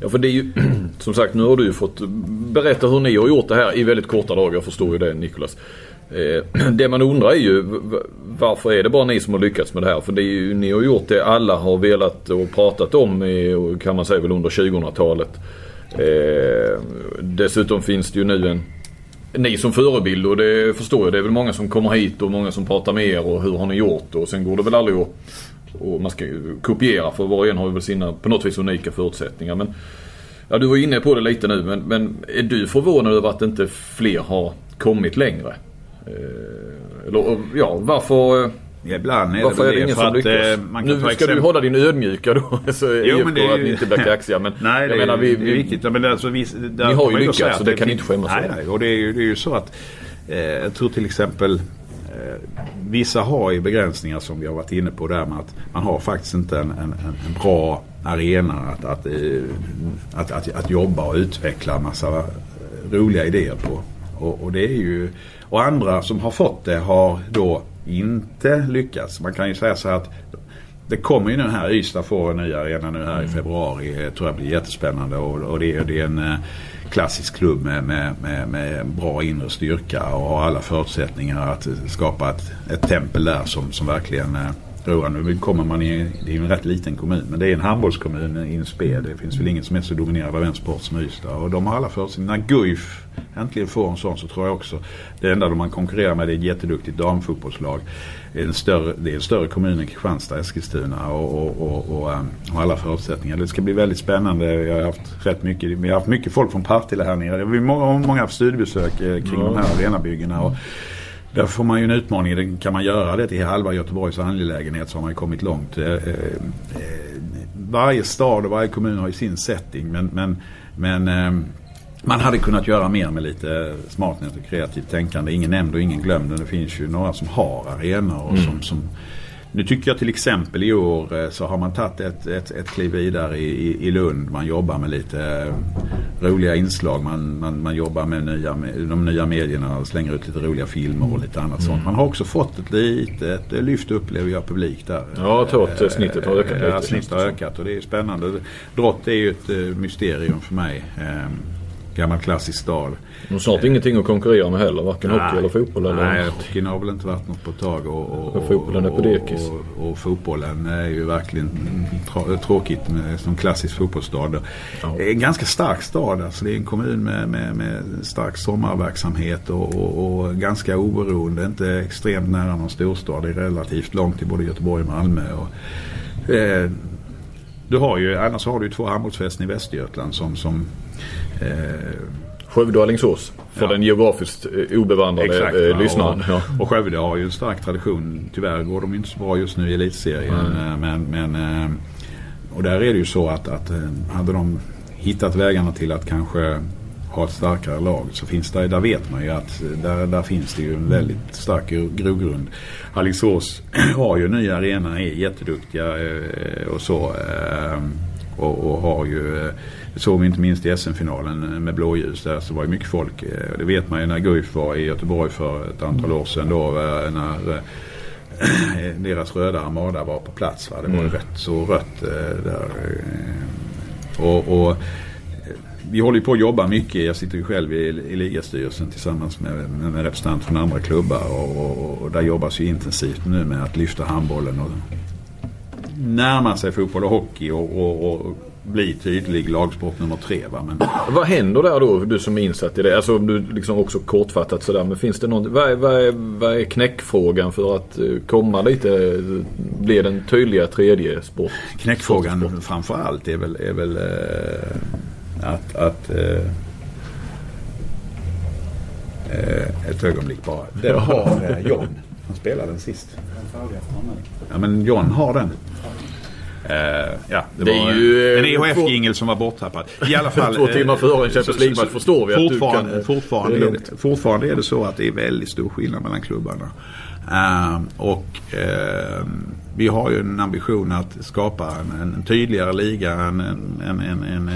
Ja för det är ju som sagt nu har du ju fått berätta hur ni har gjort det här i väldigt korta dagar. Jag förstår ju det Nikolas. Eh, Det man undrar är ju varför är det bara ni som har lyckats med det här? För det är ju, ni har gjort det alla har velat och pratat om i, kan man säga väl under 2000-talet. Eh, dessutom finns det ju nu en ni som förebild och det förstår jag. Det är väl många som kommer hit och många som pratar med er och hur har ni gjort och sen går det väl aldrig att och man ska kopiera för var och en har ju väl sina på något vis unika förutsättningar. Men, ja, du var inne på det lite nu men, men är du förvånad över att inte fler har kommit längre? Eh, eller ja, varför, Ibland är varför det är väl det ingen som att lyckas? eh, nu ska exempel- du hålla din ödmjuka då. Så Jo, men det är att ju- ni inte blir kaxiga. Men Nej, det, jag menar, är, vi, det är vi, viktigt. Men alltså, vi, där Ni har ju lyckats, så att det kan ni inte skämmas nej. Nej, och det är ju, det är ju så att eh, jag tror till exempel Vissa har ju begränsningar som vi har varit inne på där med att man har faktiskt inte en, en, en bra arena att, att, eh, att, att, att jobba och utveckla massa eh, roliga idéer på. Och, och det är ju, och andra som har fått det har då inte lyckats. Man kan ju säga så här att det kommer ju nu här, Ystad får en ny arena nu här i februari. Jag tror jag blir jättespännande och, och det, det är en eh, klassisk klubb med, med, med, med bra inre styrka och har alla förutsättningar att skapa ett, ett tempel där som, som verkligen eh, roar. Nu kommer man i, det är ju en rätt liten kommun men det är en handbollskommun i en spel. Det finns väl ingen som är så dominerad av en sport som Ystad och de har alla förutsättningar. När Guif äntligen får en sån så tror jag också det enda de man konkurrerar med är ett jätteduktigt damfotbollslag. Det är en större, det är en större kommun än Kristianstad, Eskilstuna och, och, och, och, um, och alla förutsättningar. Det ska bli väldigt spännande. Jag har haft rätt mycket, vi har haft mycket folk från Partille här nere. Vi har många, haft studiebesök eh, kring de här arenabyggena. Och där får man ju en utmaning. Kan man göra det till halva Göteborgs angelägenhet så har man ju kommit långt. Eh, eh, varje stad och varje kommun har ju sin setting men, men, men eh, man hade kunnat göra mer med lite smartnät och kreativt tänkande. Ingen nämnd och ingen glömd. Det finns ju några som har arenor och som, som nu tycker jag till exempel i år eh, så har man tagit ett, ett, ett kliv vidare i, i, Lund. Man jobbar med lite eh, roliga inslag. Man, man, man jobbar med, nya, de nya medierna och slänger ut lite roliga filmer och lite annat sånt. Man har också fått ett litet lyft upplever jag publik där. Ja, eh, snittet har ökat lite, Ja, snittet har ökat och det är spännande. Drott är ju ett eh, mysterium för mig. Eh, Gammal klassisk stad. och snart ingenting att konkurrera med heller. Varken hockey eller fotboll. Eller, Nej, hockeyn har väl inte varit något på ett tag. Och, och, Och fotbollen är på dekis. Och, och, fotbollen är ju verkligen tra- tråkigt med, som klassisk fotbollsstad. Är en ganska stark stad. Alltså det är en kommun med, med, med stark sommarverksamhet och, ganska oberoende. Inte extremt nära någon storstad. Det är relativt långt till både Göteborg och Malmö. Eh, du har ju, annars har du ju två handbollsfästen i Västergötland som, som eh, Skövde och Alingsås. För Ja. den geografiskt eh, obevandrade Exakt, eh, lyssnaren. Och, Ja. och Skövde har ju en stark tradition. Tyvärr går de inte så bra just nu i elitserien. Eh, Men, men, eh, och där är det ju så att, att hade de hittat vägarna till att kanske ha ett starkare lag så finns det, där vet man ju att där, där finns det ju en väldigt stark gro- grogrund. Alingsås har ju en ny arena, är jätteduktiga och så. Eh, Och, och har ju, eh, såg vi inte minst i SM-finalen med blåljus där så var det mycket folk. Eh, Det vet man ju när Guif var i Göteborg för ett antal år sedan då eh, när eh, deras röda armada var på plats. Va? Det var ju rätt så rött eh, där. eh, Och, och eh, vi håller ju på att jobba mycket. Jag sitter ju själv i, i ligastyrelsen tillsammans med, med, med representanter från andra klubbar. Och, och, och där jobbas ju intensivt nu med att lyfta handbollen och närma sig fotboll och hockey och, och, och bli tydlig lagsport nummer tre. Va? Men, Vad händer där då, du som är insatt i det? Alltså om du liksom också kortfattat sådär. Men finns det någon, vad är, vad är, vad är knäckfrågan för att eh, komma lite, bli den tydliga tredje sport? knäckfrågan framför allt är väl, är väl eh, att, att eh, ett ögonblick bara. Den har eh, John. Han spelade den sist. Ja men John har den. Eh, ja, det, Det är var ju, en eh, EHF-jingel som var borttappad. I alla fall. Två timmar eh, före en Champions League-match förstår vi att du fortfarande, kan, Fortfarande, det är det, fortfarande är det så att det är väldigt stor skillnad mellan klubbarna. Ehm, och ehm, vi har ju en ambition att skapa en, en tydligare liga, en, en, en, en,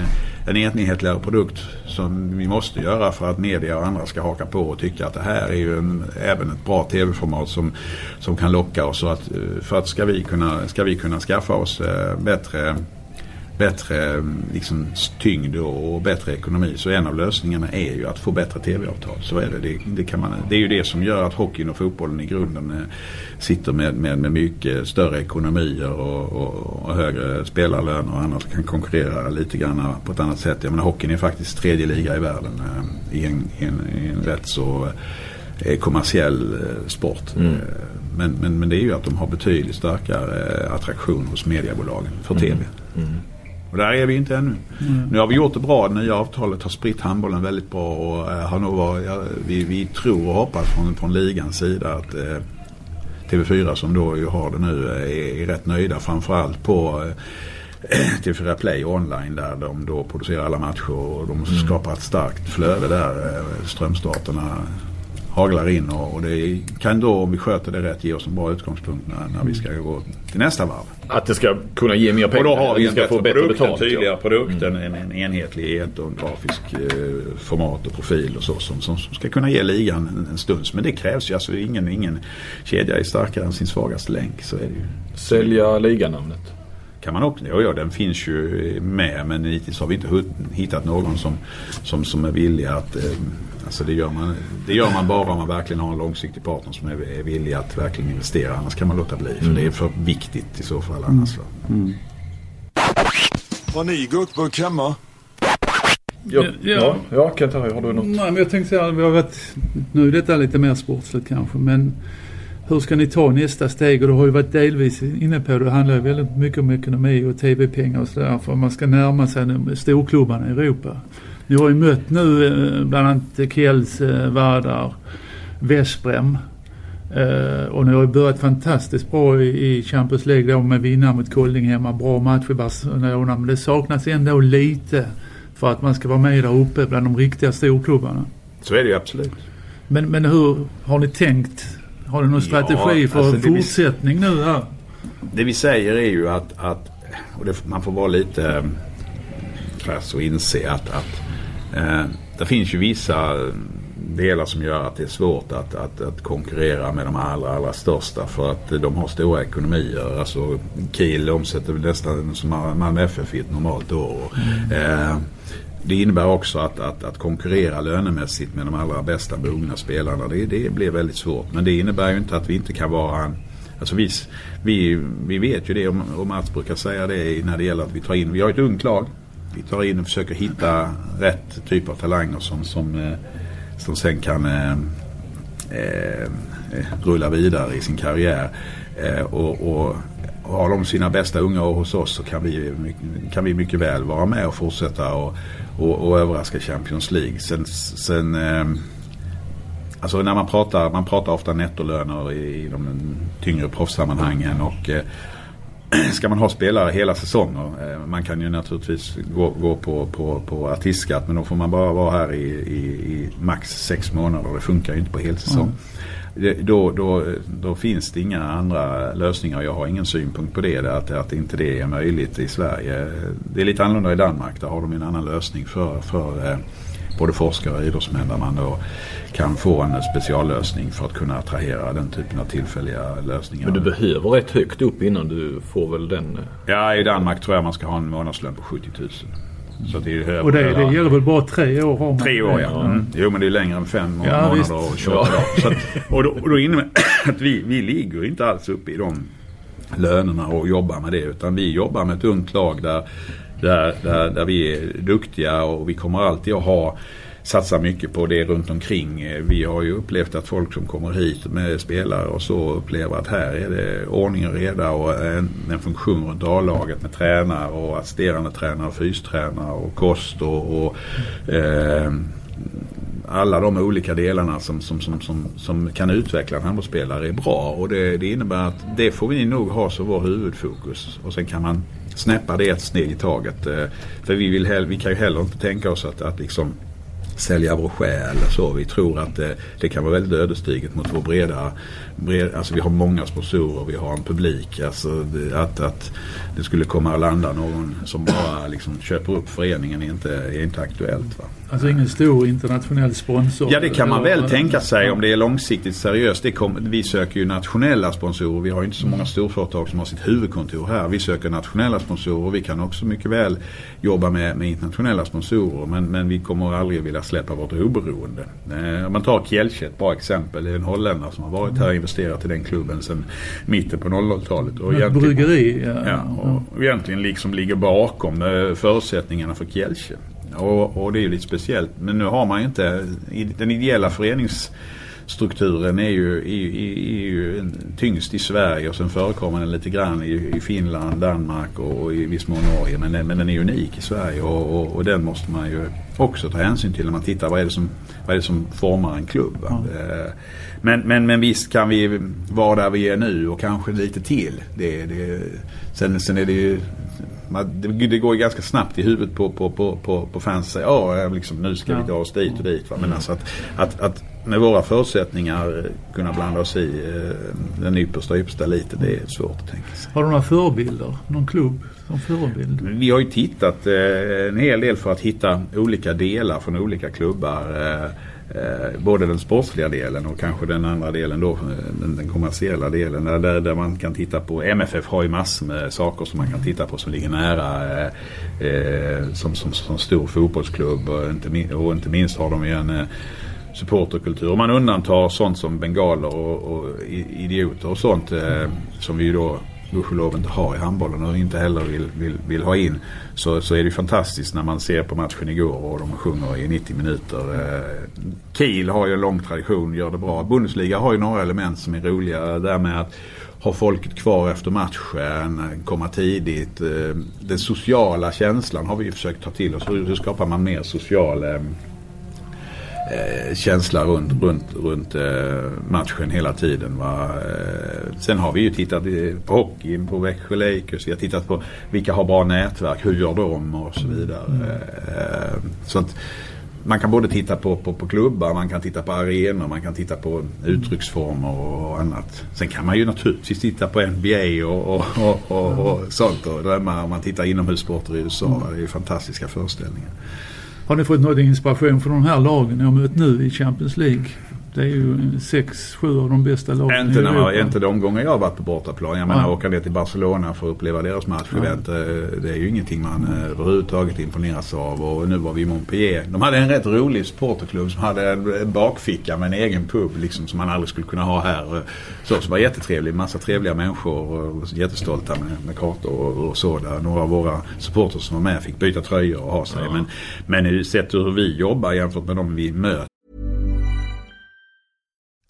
en, enhetligare produkt som vi måste göra för att media och andra ska haka på och tycka att det här är ju en, även ett bra tv-format som, som kan locka oss. Att, eh, för att ska vi kunna, ska vi kunna skaffa oss eh, bättre bättre liksom, tyngd och, bättre ekonomi. Så en av lösningarna är ju att få bättre tv-avtal. Så är det. Det, det, kan man, det är ju det som gör att hockeyn och fotbollen i grunden eh, sitter med, med, med mycket större ekonomier och, och, och högre spelarlöner och annat kan konkurrera lite grann på ett annat sätt. Jag menar, hockeyn är faktiskt tredje liga i världen eh, i, en, i, en, i en rätt så eh, kommersiell sport. Mm. Men, men, men det är ju att de har betydligt starkare attraktion hos mediebolagen för tv. Mm. Och där är vi inte ännu. Mm. Nu har vi gjort det bra. Det nya avtalet har spritt handbollen väldigt bra och eh, har nog varit, ja, vi, vi tror och hoppas från, från ligans sida att eh, TV4 som då har det nu eh, är, är rätt nöjda framförallt på eh, TV4 Play online där de då producerar alla matcher och de skapar ett starkt flöde där. Strömstarterna haglar in och, och det kan då om vi sköter det rätt ge oss en bra utgångspunkt när, när vi ska gå till nästa varv. Att det ska kunna ge mer pengar. Och då har vi en ska bättre, få bättre produkt, en betalt. tydligare ja. produkt, en, en, en enhetlighet och en grafisk eh, format och profil och så som, som, som ska kunna ge ligan en, en stunds. Men det krävs ju. Alltså, ingen, ingen kedja är starkare än sin svagaste länk. Så är det ju. Sälja liganamnet. Kan man också, ja, ja den finns ju med men hittills har vi inte hittat någon som, som, som är villig att eh, Alltså det gör, man, det gör man bara om man verkligen har en långsiktig partner som är, är villig att verkligen investera. Annars kan man låta bli. För det är för viktigt i så fall annars. Va? Har ni guckburk hemma? Ja, Ja. ja. ja Kent, har du något? Nej, men jag tänkte säga, vi har varit, nu är detta lite mer sportsligt kanske, men hur ska ni ta nästa steg? Och du har ju varit delvis inne på det. Det handlar ju väldigt mycket om ekonomi och tv-pengar och sådär. För man ska närma sig storklubbarna i Europa. Ni har ju mött nu eh, bland annat Kiels, eh, Vardar, Vesprem. Eh, och ni har ju börjat fantastiskt bra i, Champions League då med vinnare mot Kolding hemma. Bra match i Barcelona. Men det saknas ändå lite för att man ska vara med där uppe bland de riktiga storklubbarna. Så är det ju absolut. Men, men hur har ni tänt? Har ni någon Ja, strategi för alltså det vi- fortsättning nu här? Det vi säger är ju att, att och det, man får vara lite eh, krass och inse att, att eh, det finns ju vissa delar som gör att det är svårt att, att, att konkurrera med de allra, allra största för att de har stora ekonomier. Alltså Kiel omsätter nästan som Malmö FF i ett normalt år. Eh, det innebär också att, att, att konkurrera lönemässigt med de allra bästa mogna spelarna. Det, det blir väldigt svårt. Men det innebär ju inte att vi inte kan vara en Alltså vi, vi, vi vet ju det och Mats brukar säga det när det gäller att vi tar in, vi har ett ungt lag. Vi tar in och försöker hitta rätt typ av talanger som, som, eh, som sen kan eh, eh, eh, rulla vidare i sin karriär. Eh, och, och, har de sina bästa unga år hos oss så kan vi, mycket- kan vi mycket väl vara med och fortsätta och, och, och överraska Champions League. Sen, sen eh, Alltså när man pratar, man pratar ofta nettolöner i, i de tyngre proffssammanhangen och eh, ska man ha spelare hela säsonger. Eh, man kan ju naturligtvis gå, gå på, på, på artistskatt men då får man bara vara här i, i, i max sex månader. Det funkar ju inte på helsäsong. Det, då, då, då finns det inga andra lösningar. Jag har ingen synpunkt på det. Att, att inte det är möjligt i Sverige. Det är lite annorlunda i Danmark. Där har de en annan lösning för, för eh, både forskare och idrottsmän där man då kan få en speciallösning för att kunna attrahera den typen av tillfälliga lösningar. Men du behöver rätt högt upp innan du får väl den. eh, Ja, i Danmark tror jag man ska ha en månadslön på 70 000. Så det är Och det, det gäller väl bara tre år? Har man Tre år ja. Mm. Jo men det är längre än fem Ja, månader visst. och 28 dagar. Så att, och, då, och då innebär att vi, vi ligger inte alls uppe i de lönerna och jobbar med det. Utan vi jobbar med ett ungt lag där, där, där, där vi är duktiga och vi kommer alltid att ha satsa mycket på det runt omkring. Vi har ju upplevt att folk som kommer hit med spelare och så upplever att här är det ordning och reda och en, en funktion runt A-laget med tränare och assisterande tränare och fystränare och kost och, och eh, alla de olika delarna som, som, som, som, som kan utveckla en handbollsspelare är bra. Och det, det innebär att det får vi nog ha som vår huvudfokus. Och sen kan man snäppa det ett steg i taget. Eh, för vi, vill hell- vi kan ju heller inte tänka oss att, att liksom sälja vår själ så. Vi tror att det, det kan vara väldigt ödesdigert mot vår breda, bred, alltså vi har många sponsorer, vi har en publik. Alltså det, att, att det skulle komma att landa någon som bara liksom köper upp föreningen är inte, är inte aktuellt. Va? Alltså ingen stor internationell sponsor? Ja det kan man väl tänka sig om det är långsiktigt seriöst. Kom, vi söker ju nationella sponsorer. Vi har ju inte så många storföretag som har sitt huvudkontor här. Vi söker nationella sponsorer. Vi kan också mycket väl jobba med, med internationella sponsorer. Men, men vi kommer aldrig vilja släppa vårt oberoende. Eh, om man tar Kielce, ett bra exempel. Det är en holländare som har varit här investerat i den klubben sedan mitten på 00-talet. Och Ett bryggeri? Ja. Ja, och egentligen liksom ligger bakom eh, förutsättningarna för Kielce. Och, och det är ju lite speciellt. Men nu har man ju inte, den ideella föreningsstrukturen är ju, är, är, är ju tyngst i Sverige och sen förekommer den lite grann i, i Finland, Danmark och i viss mån Norge. Men, men den är unik i Sverige och, och, och den måste man ju också ta hänsyn till när man tittar vad är det som, vad är det som formar en klubb. va? Eh, Men, men, men visst kan vi vara där vi är nu och kanske lite till. Det, det, sen, sen är det ju det, det går ju ganska snabbt i huvudet på, på, på, på, på fans ja, liksom, nu ska vi Ja. dra oss dit och dit. Va? Men alltså att, att, att med våra förutsättningar kunna blanda oss i eh, den yppersta yppersta lite, det är svårt att tänka sig. Har du några förebilder? Någon klubb som förebild? Vi har ju tittat eh, en hel del för att hitta olika delar från olika klubbar. Eh, både den sportsliga delen och kanske den andra delen då, den, kommersiella delen. Där, där, man kan titta på, MFF har ju massor med saker som man kan titta på som ligger nära som, som, som stor fotbollsklubb. Och inte, minst har de ju en supporterkultur. Om man undantar sånt som bengaler och, och idioter och sånt eh, som vi ju då gudskelov inte har i handbollen och inte heller vill, vill, vill ha in. Så, så är det ju fantastiskt när man ser på matchen igår och de sjunger i 90 minuter. Eh, Kiel har ju en lång tradition, gör det bra. Bundesliga har ju några element som är roliga. Där med att ha folket kvar efter matchen, komma tidigt. Eh, Den sociala känslan har vi ju försökt ta till oss. Hur hur skapar man mer social eh, eh, känsla runt, runt, runt eh, matchen hela tiden. Va? Eh, sen har vi ju tittat på hockeyn, på Växjö Lakers. Vi har tittat på vilka har bra nätverk, hur gör de och så vidare. Eh, så att man kan både titta på, på, på klubbar, man kan titta på arenor, man kan titta på uttrycksformer och annat. Sen kan man ju naturligtvis titta på NBA och, och, och, och, och sånt och drömma om man tittar inomhussporter i USA. va? Det är ju fantastiska föreställningar. Har ni fått någon inspiration från de här lagen ni har mött nu i Champions League? Det är ju sex, sju av de bästa lagen Inte, i när Europa. inte de gånger jag har varit på bortaplan. Jag menar Ja. åka ner till Barcelona för att uppleva deras matchevent. eh, Det är ju ingenting man eh, överhuvudtaget imponeras av. Och nu var vi i Montpellier. De hade en rätt rolig supporterklubb som hade en en bakficka med en egen pub liksom, som man aldrig skulle kunna ha här. Eh, Så, som var jättetrevlig. Massa trevliga människor jättestolta med, med kartor och, och så. Där några av våra supporters som var med fick byta tröjor och ha sig. Men, men i- sett hur vi jobbar jämfört med dem vi möter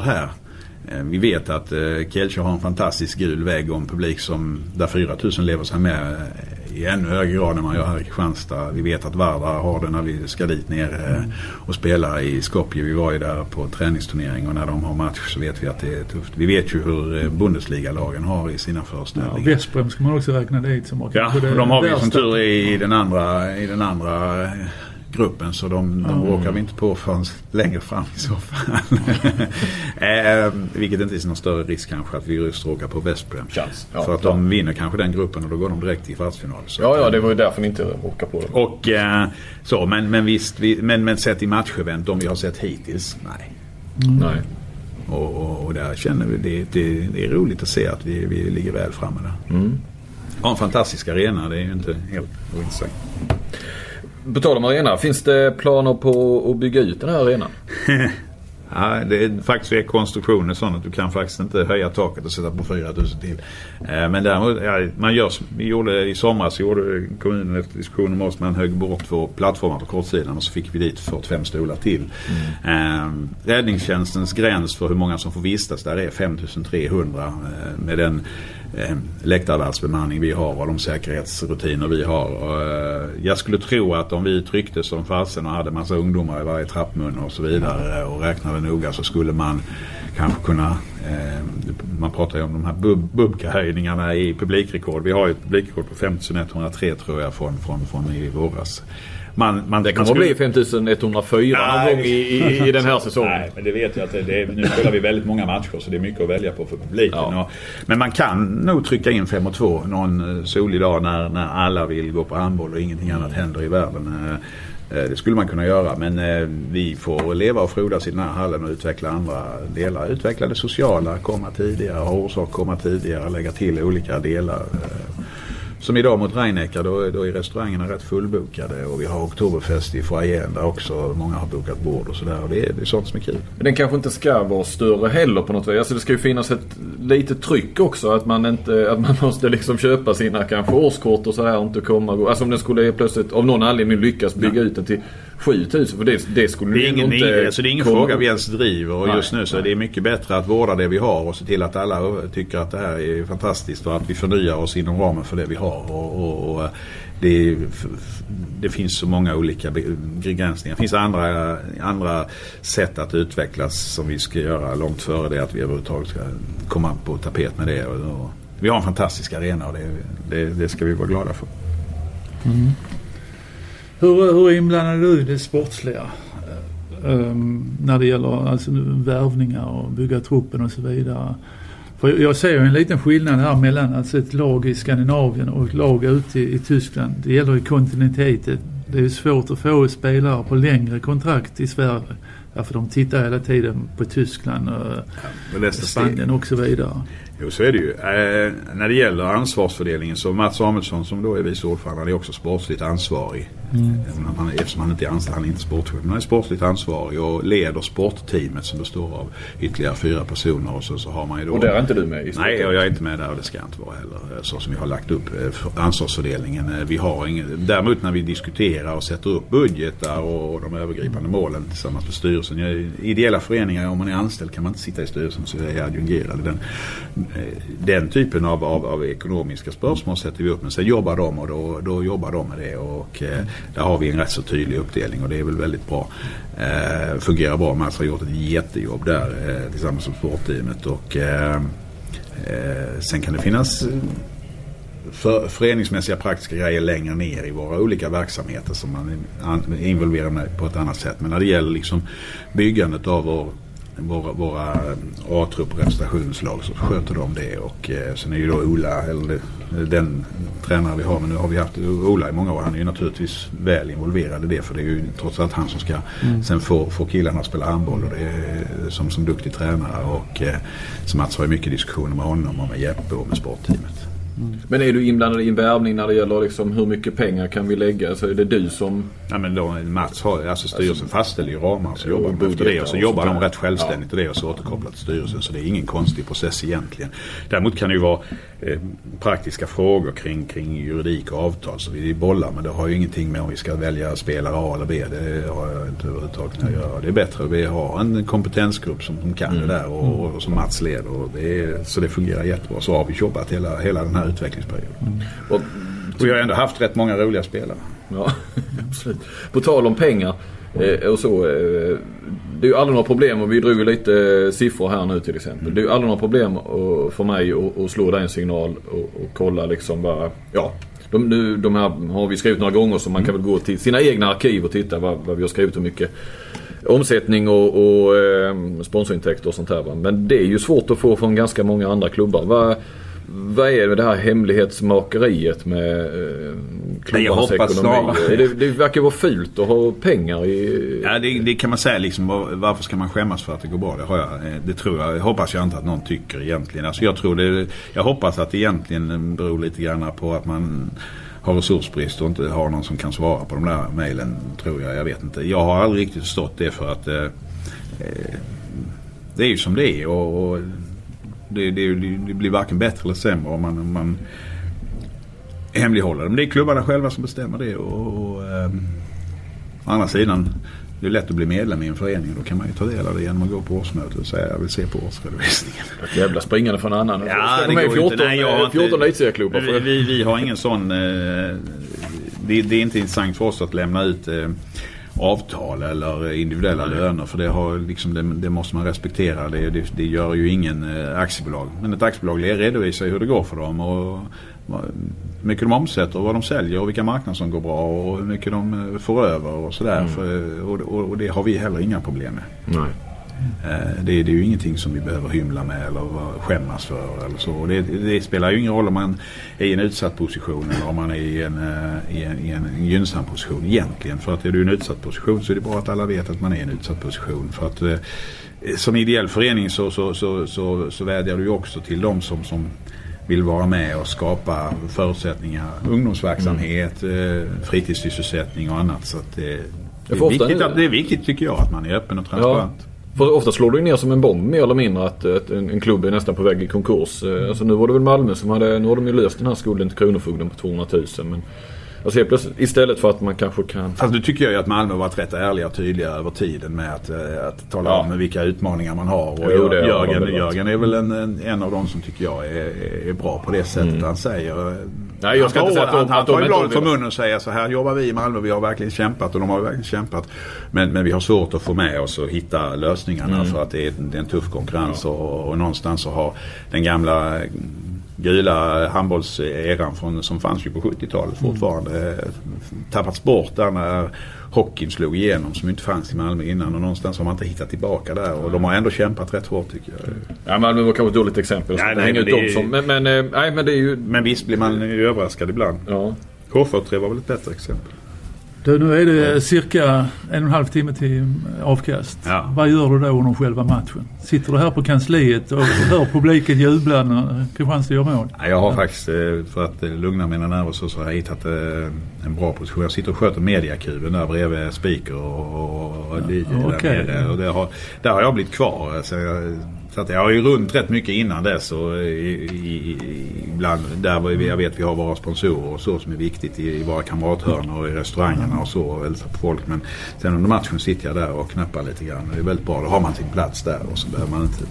Här. Eh, Vi vet att eh, Kielce har en fantastisk gul vägg och en publik som, där 4000 lever sig med eh, i ännu högre grad än man gör här i Kristianstad. Vi vet att Vardar har det när vi ska dit ner och spela i Skopje. Vi var ju där på träningsturnering och när de har match så vet vi att det är tufft. Vi vet ju hur Bundesliga-lagen har i sina Ja, föreställningar. Vesprem ska man också räkna dit som Ja, och de har vi som tur i den andra, i den andra gruppen så de, de råkar vi inte på förrän längre fram i så fall. eh, vilket inte är någon större risk kanske att vi just råkar på Vesprem. Chans. Ja, För att klart. de vinner kanske den gruppen och då går de direkt till kvartsfinal. Så Ja, ja, eh, det var ju därför ni inte åkade på det. Och eh, så, men, men visst, vi, men, men sett i matchevent, de vi har sett hittills, nej. Nej. Och, och, och där känner vi det, det, det är roligt att se att vi, vi ligger väl framme där. Mm. Ja, en fantastisk arena, det är ju inte helt ointressant. På tal om arena, finns det planer på att bygga ut den här arenan? Ja, det är faktiskt är konstruktionen sån att du kan faktiskt inte höja taket och sätta på 4000 till. Eh, Men däremot, ja, man gör, vi gjorde i somras gjorde kommunen efter diskussion med oss, man högg bort två plattformar på kortsidan och så fick vi dit 45 stolar till. Eh, räddningstjänstens gräns för hur många som får vistas där är 5300 eh, med den eh, läktarvärdsbemanning vi har och de säkerhetsrutiner vi har. Och, eh, jag skulle tro att om vi tryckte som fasen och hade massa ungdomar i varje trappmun och så vidare och räknade noga så skulle man kanske kunna eh, man pratar ju om de här bub, bubka-höjningarna i publikrekord. Vi har ju ett publikrekord på 5103 tror jag från, från, från i våras. Man, man, Det kommer skulle- bli 5104 någon Nej. gång i, i, i den här säsongen. Nej, men det vet jag att det, det nu spelar vi väldigt många matcher så det är mycket att välja på för publiken. Ja. Och, men man kan nog trycka in 5 och 2 någon eh, solig dag när, när alla vill gå på handboll och ingenting annat händer i världen. Eh, eh, Det skulle man kunna göra men vi får leva och frodas i den här hallen och utveckla andra delar. Utveckla det sociala, komma tidigare, ha orsak komma tidigare, lägga till olika delar. Som idag mot Reinecka, då, då är restaurangerna rätt fullbokade och vi har Oktoberfest i foajén där också. Många har bokat bord och sådär. Och det, är- det är sånt som är kul. Men den kanske inte ska vara större heller på något vis. Alltså det ska ju finnas ett litet tryck också. Att man inte, att man måste liksom köpa sina kanske årskort och sådär och inte komma och gå. Alltså om den skulle plötsligt av någon anledning lyckas bygga ut den till 7000. För det, det skulle Det är ingen, inte det alltså det är ingen komma fråga vi ens driver och Nej, just nu så är det mycket bättre att vårda det vi har och se till att alla tycker att det här är fantastiskt och att vi förnyar oss inom ramen för det vi har. Och, och, och det, f- f- det finns så många olika be- begränsningar. Det finns andra, andra sätt att utvecklas som vi ska göra långt före det att vi överhuvudtaget ska komma på tapet med det. Och, och, vi har en fantastisk arena och det, det, det ska vi vara glada för. Hur, hur inblandad är du i det sportsliga? Um, när det gäller alltså, värvningar och bygga truppen och så vidare. För jag ser ju en liten skillnad här mellan alltså ett lag i Skandinavien och ett lag ute i, i Tyskland. Det gäller ju kontinuiteten. Det är ju svårt att få spelare på längre kontrakt i Sverige. Därför de tittar hela tiden på Tyskland och Jag läste Spanien och så vidare. Jo, så är det ju. Eh, när det gäller ansvarsfördelningen så Mats Samuelsson som då är vice ordförande är också sportsligt ansvarig. Han, eftersom han inte är anställd, han är inte sportchef. Men han är sportsligt ansvarig och leder sportteamet som består av ytterligare fyra personer. Och så, så har man ju då... Och där är inte du med i Nej, och jag är inte med där och det ska jag inte vara heller. eh, Så som vi har lagt upp eh, för- ansvarsfördelningen. Eh, Vi har ingen, däremot när vi diskuterar och sätter upp budgetar och de övergripande målen tillsammans med styrelsen. Är- ideella föreningar, om man är anställd kan man inte sitta i styrelsen så är jag adjungerad. Den, Eh, den typen av, av, av ekonomiska spörsmål sätter vi upp. Men sen jobbar de och då, då jobbar de med det. Och eh, där har vi en rätt så tydlig uppdelning och det är väl väldigt bra. Eh, fungerar bra. Mats har gjort ett jättejobb där eh, tillsammans med sportteamet. Och, eh, Eh, sen kan det finnas eh, för, föreningsmässiga praktiska grejer längre ner i våra olika verksamheter som man involverar an- med på ett annat sätt. Men när det gäller liksom byggandet av vår, våra, våra A-trupp och representationslag så sköter de det. Och eh, sen är ju då Ola, eller den tränare vi har, men nu har vi haft Ola i många år. Han är ju naturligtvis väl involverad i det för det är ju trots allt han som ska sen få, få killarna att spela handboll och det är, som, som duktig tränare. Och eh, så Mats har ju mycket diskussioner med honom och med Jeppe och med sportteamet. Men är du inblandad i en värvning när det gäller liksom hur mycket pengar kan vi lägga? Så är det du som... Ja, men då, Mats har, alltså styrelsen fastställer ju ramar så Ja, jobbar de efter det och så jobbar de rätt självständigt och det och så återkopplat till styrelsen. Så det är ingen konstig process egentligen. Däremot kan det ju vara eh, praktiska frågor kring, kring juridik och avtal så vi bollar men det har ju ingenting med om vi ska välja spelare A eller B. Det har jag inte överhuvudtaget att göra. Det är bättre att vi har en kompetensgrupp som, som kan det där och, och som Mats leder. Och det är, så det fungerar jättebra. Så har vi jobbat hela, hela den här utvecklingsperioden. Och Och vi har ändå haft rätt många roliga spelare. Ja, absolut. På tal om pengar eh, och så. Eh, det är ju aldrig några problem och vi drog ju lite eh, siffror här nu till exempel. Det är ju aldrig några problem för mig att, slå den signal och, kolla liksom bara, ja. De, nu, de här har vi skrivit några gånger så man kan väl gå till sina egna arkiv och titta vad, vad vi har skrivit och mycket omsättning och, och eh, sponsorintäkter och sånt här. Va? Men det är ju svårt att få från ganska många andra klubbar. Vad, vad är det här hemlighetsmakeriet med eh, klubbarnas ekonomi? snarare- Det, det verkar vara fult att ha pengar i... Ja, det, det kan man säga liksom. var- Varför ska man skämmas för att det går bra? Det, har jag, eh, det tror jag. Jag hoppas jag inte att någon tycker egentligen. Alltså jag, tror det, jag hoppas att det egentligen beror lite grann på att man har resursbrist och inte har någon som kan svara på de där mejlen. Tror jag. Jag vet inte. Jag har aldrig riktigt förstått det för att eh, eh, det är ju som det är. Och, och det, det, det blir varken bättre eller sämre om man, om man hemlighåller det. Men det är klubbarna själva som bestämmer det. Och, och, ehm, Å andra sidan, det är lätt att bli medlem i en förening. Då kan man ju ta del av det genom att gå på årsmötet och säga jag vill se på årsredovisningen. Ett jävla springande från annan. Ja, det går ju inte. 14, Nej, jag har inte- 14 elitserieklubbar? Vi, vi, vi har ingen sån... Eh, det, det är inte intressant för oss att lämna ut eh, avtal eller individuella löner. För det, har, liksom, det, det måste man respektera. Det, det, det gör ju ingen eh, aktiebolag. Men ett aktiebolag redovisar hur det går för dem. Och, hur mycket de omsätter och vad de säljer och vilka marknader som går bra och hur mycket de eh, får över och sådär. För, och, och, och det har vi heller inga problem med. Nej. Eh, Det, det är ju ingenting som vi behöver hymla med eller skämmas för. Eller så. Det, det spelar ju ingen roll om man är i en utsatt position eller om man är i en, eh, i en, i en gynnsam position egentligen. För att är du i en utsatt position så är det bra att alla vet att man är i en utsatt position. För att eh, som ideell förening så, så, så, så, så vädjar du ju också till de som, som vill vara med och skapa förutsättningar. Ungdomsverksamhet, eh, fritidssysselsättning och annat. Så det, får är viktigt att, det är viktigt tycker jag att man är öppen och transparent. För ofta slår det ju ner som en bomb mer eller mindre att, att en, en klubb är nästan på väg i konkurs. Eh, Alltså nu var det väl Malmö som hade, nu har de ju löst den här skulden till Kronofogden på 200 000. Men alltså helt plötsligt, istället för att man kanske kan... Fast nu tycker jag ju att Malmö varit rätt ärliga och tydliga över tiden med att, eh, att tala Ja. om vilka utmaningar man har. Och Jo, det Jörgen. Jörgen är väl en, en, en av de som tycker jag är, är bra på det sättet han säger. Mm. Nej, jag ska han inte säga att de- han, han att de tar bladet från munnen och säger så här jobbar vi i Malmö. Vi har verkligen kämpat och de har verkligen kämpat. Men, men vi har svårt att få med oss och hitta lösningarna Mm. för att det är, det är en tuff konkurrens. Och, och någonstans så har den gamla gula handbollseran från, som fanns ju på 70-talet fortfarande eh, tappats bort där när hockeyn slog igenom som inte fanns i Malmö innan och någonstans har man inte hittat tillbaka där och de har ändå kämpat rätt hårt tycker jag. Ja Malmö var kanske ett dåligt exempel. Nej, Nej, men ut det dem är- som, men, men, nej, men det är ju... Men visst blir man ju överraskad ibland. Ja. K43 var väl ett bättre exempel. Du, nu är det cirka en och en halv timme till avkast. Ja. Vad gör du då under själva matchen? Sitter du här på kansliet och hör publiken jubla när Kristianstad gör mål? Nej, Jag har faktiskt, eh, för att eh, lugna mina nerver så, så har jag hittat eh, en bra position. Jag sitter och sköter mediakuben där bredvid speaker och, och, och det, där okej. nere. Och det har, där har jag blivit kvar. Så jag, så att jag har ju runt rätt mycket innan dess och i, i, ibland där vi- jag vet vi har våra sponsorer och så som är viktigt i, i våra kamrathörn och i restaurangerna och så och hälsar på folk. Men sen under matchen sitter jag där och knappar lite grann. Det är väldigt bra. Då har man sin plats där och så behöver man inte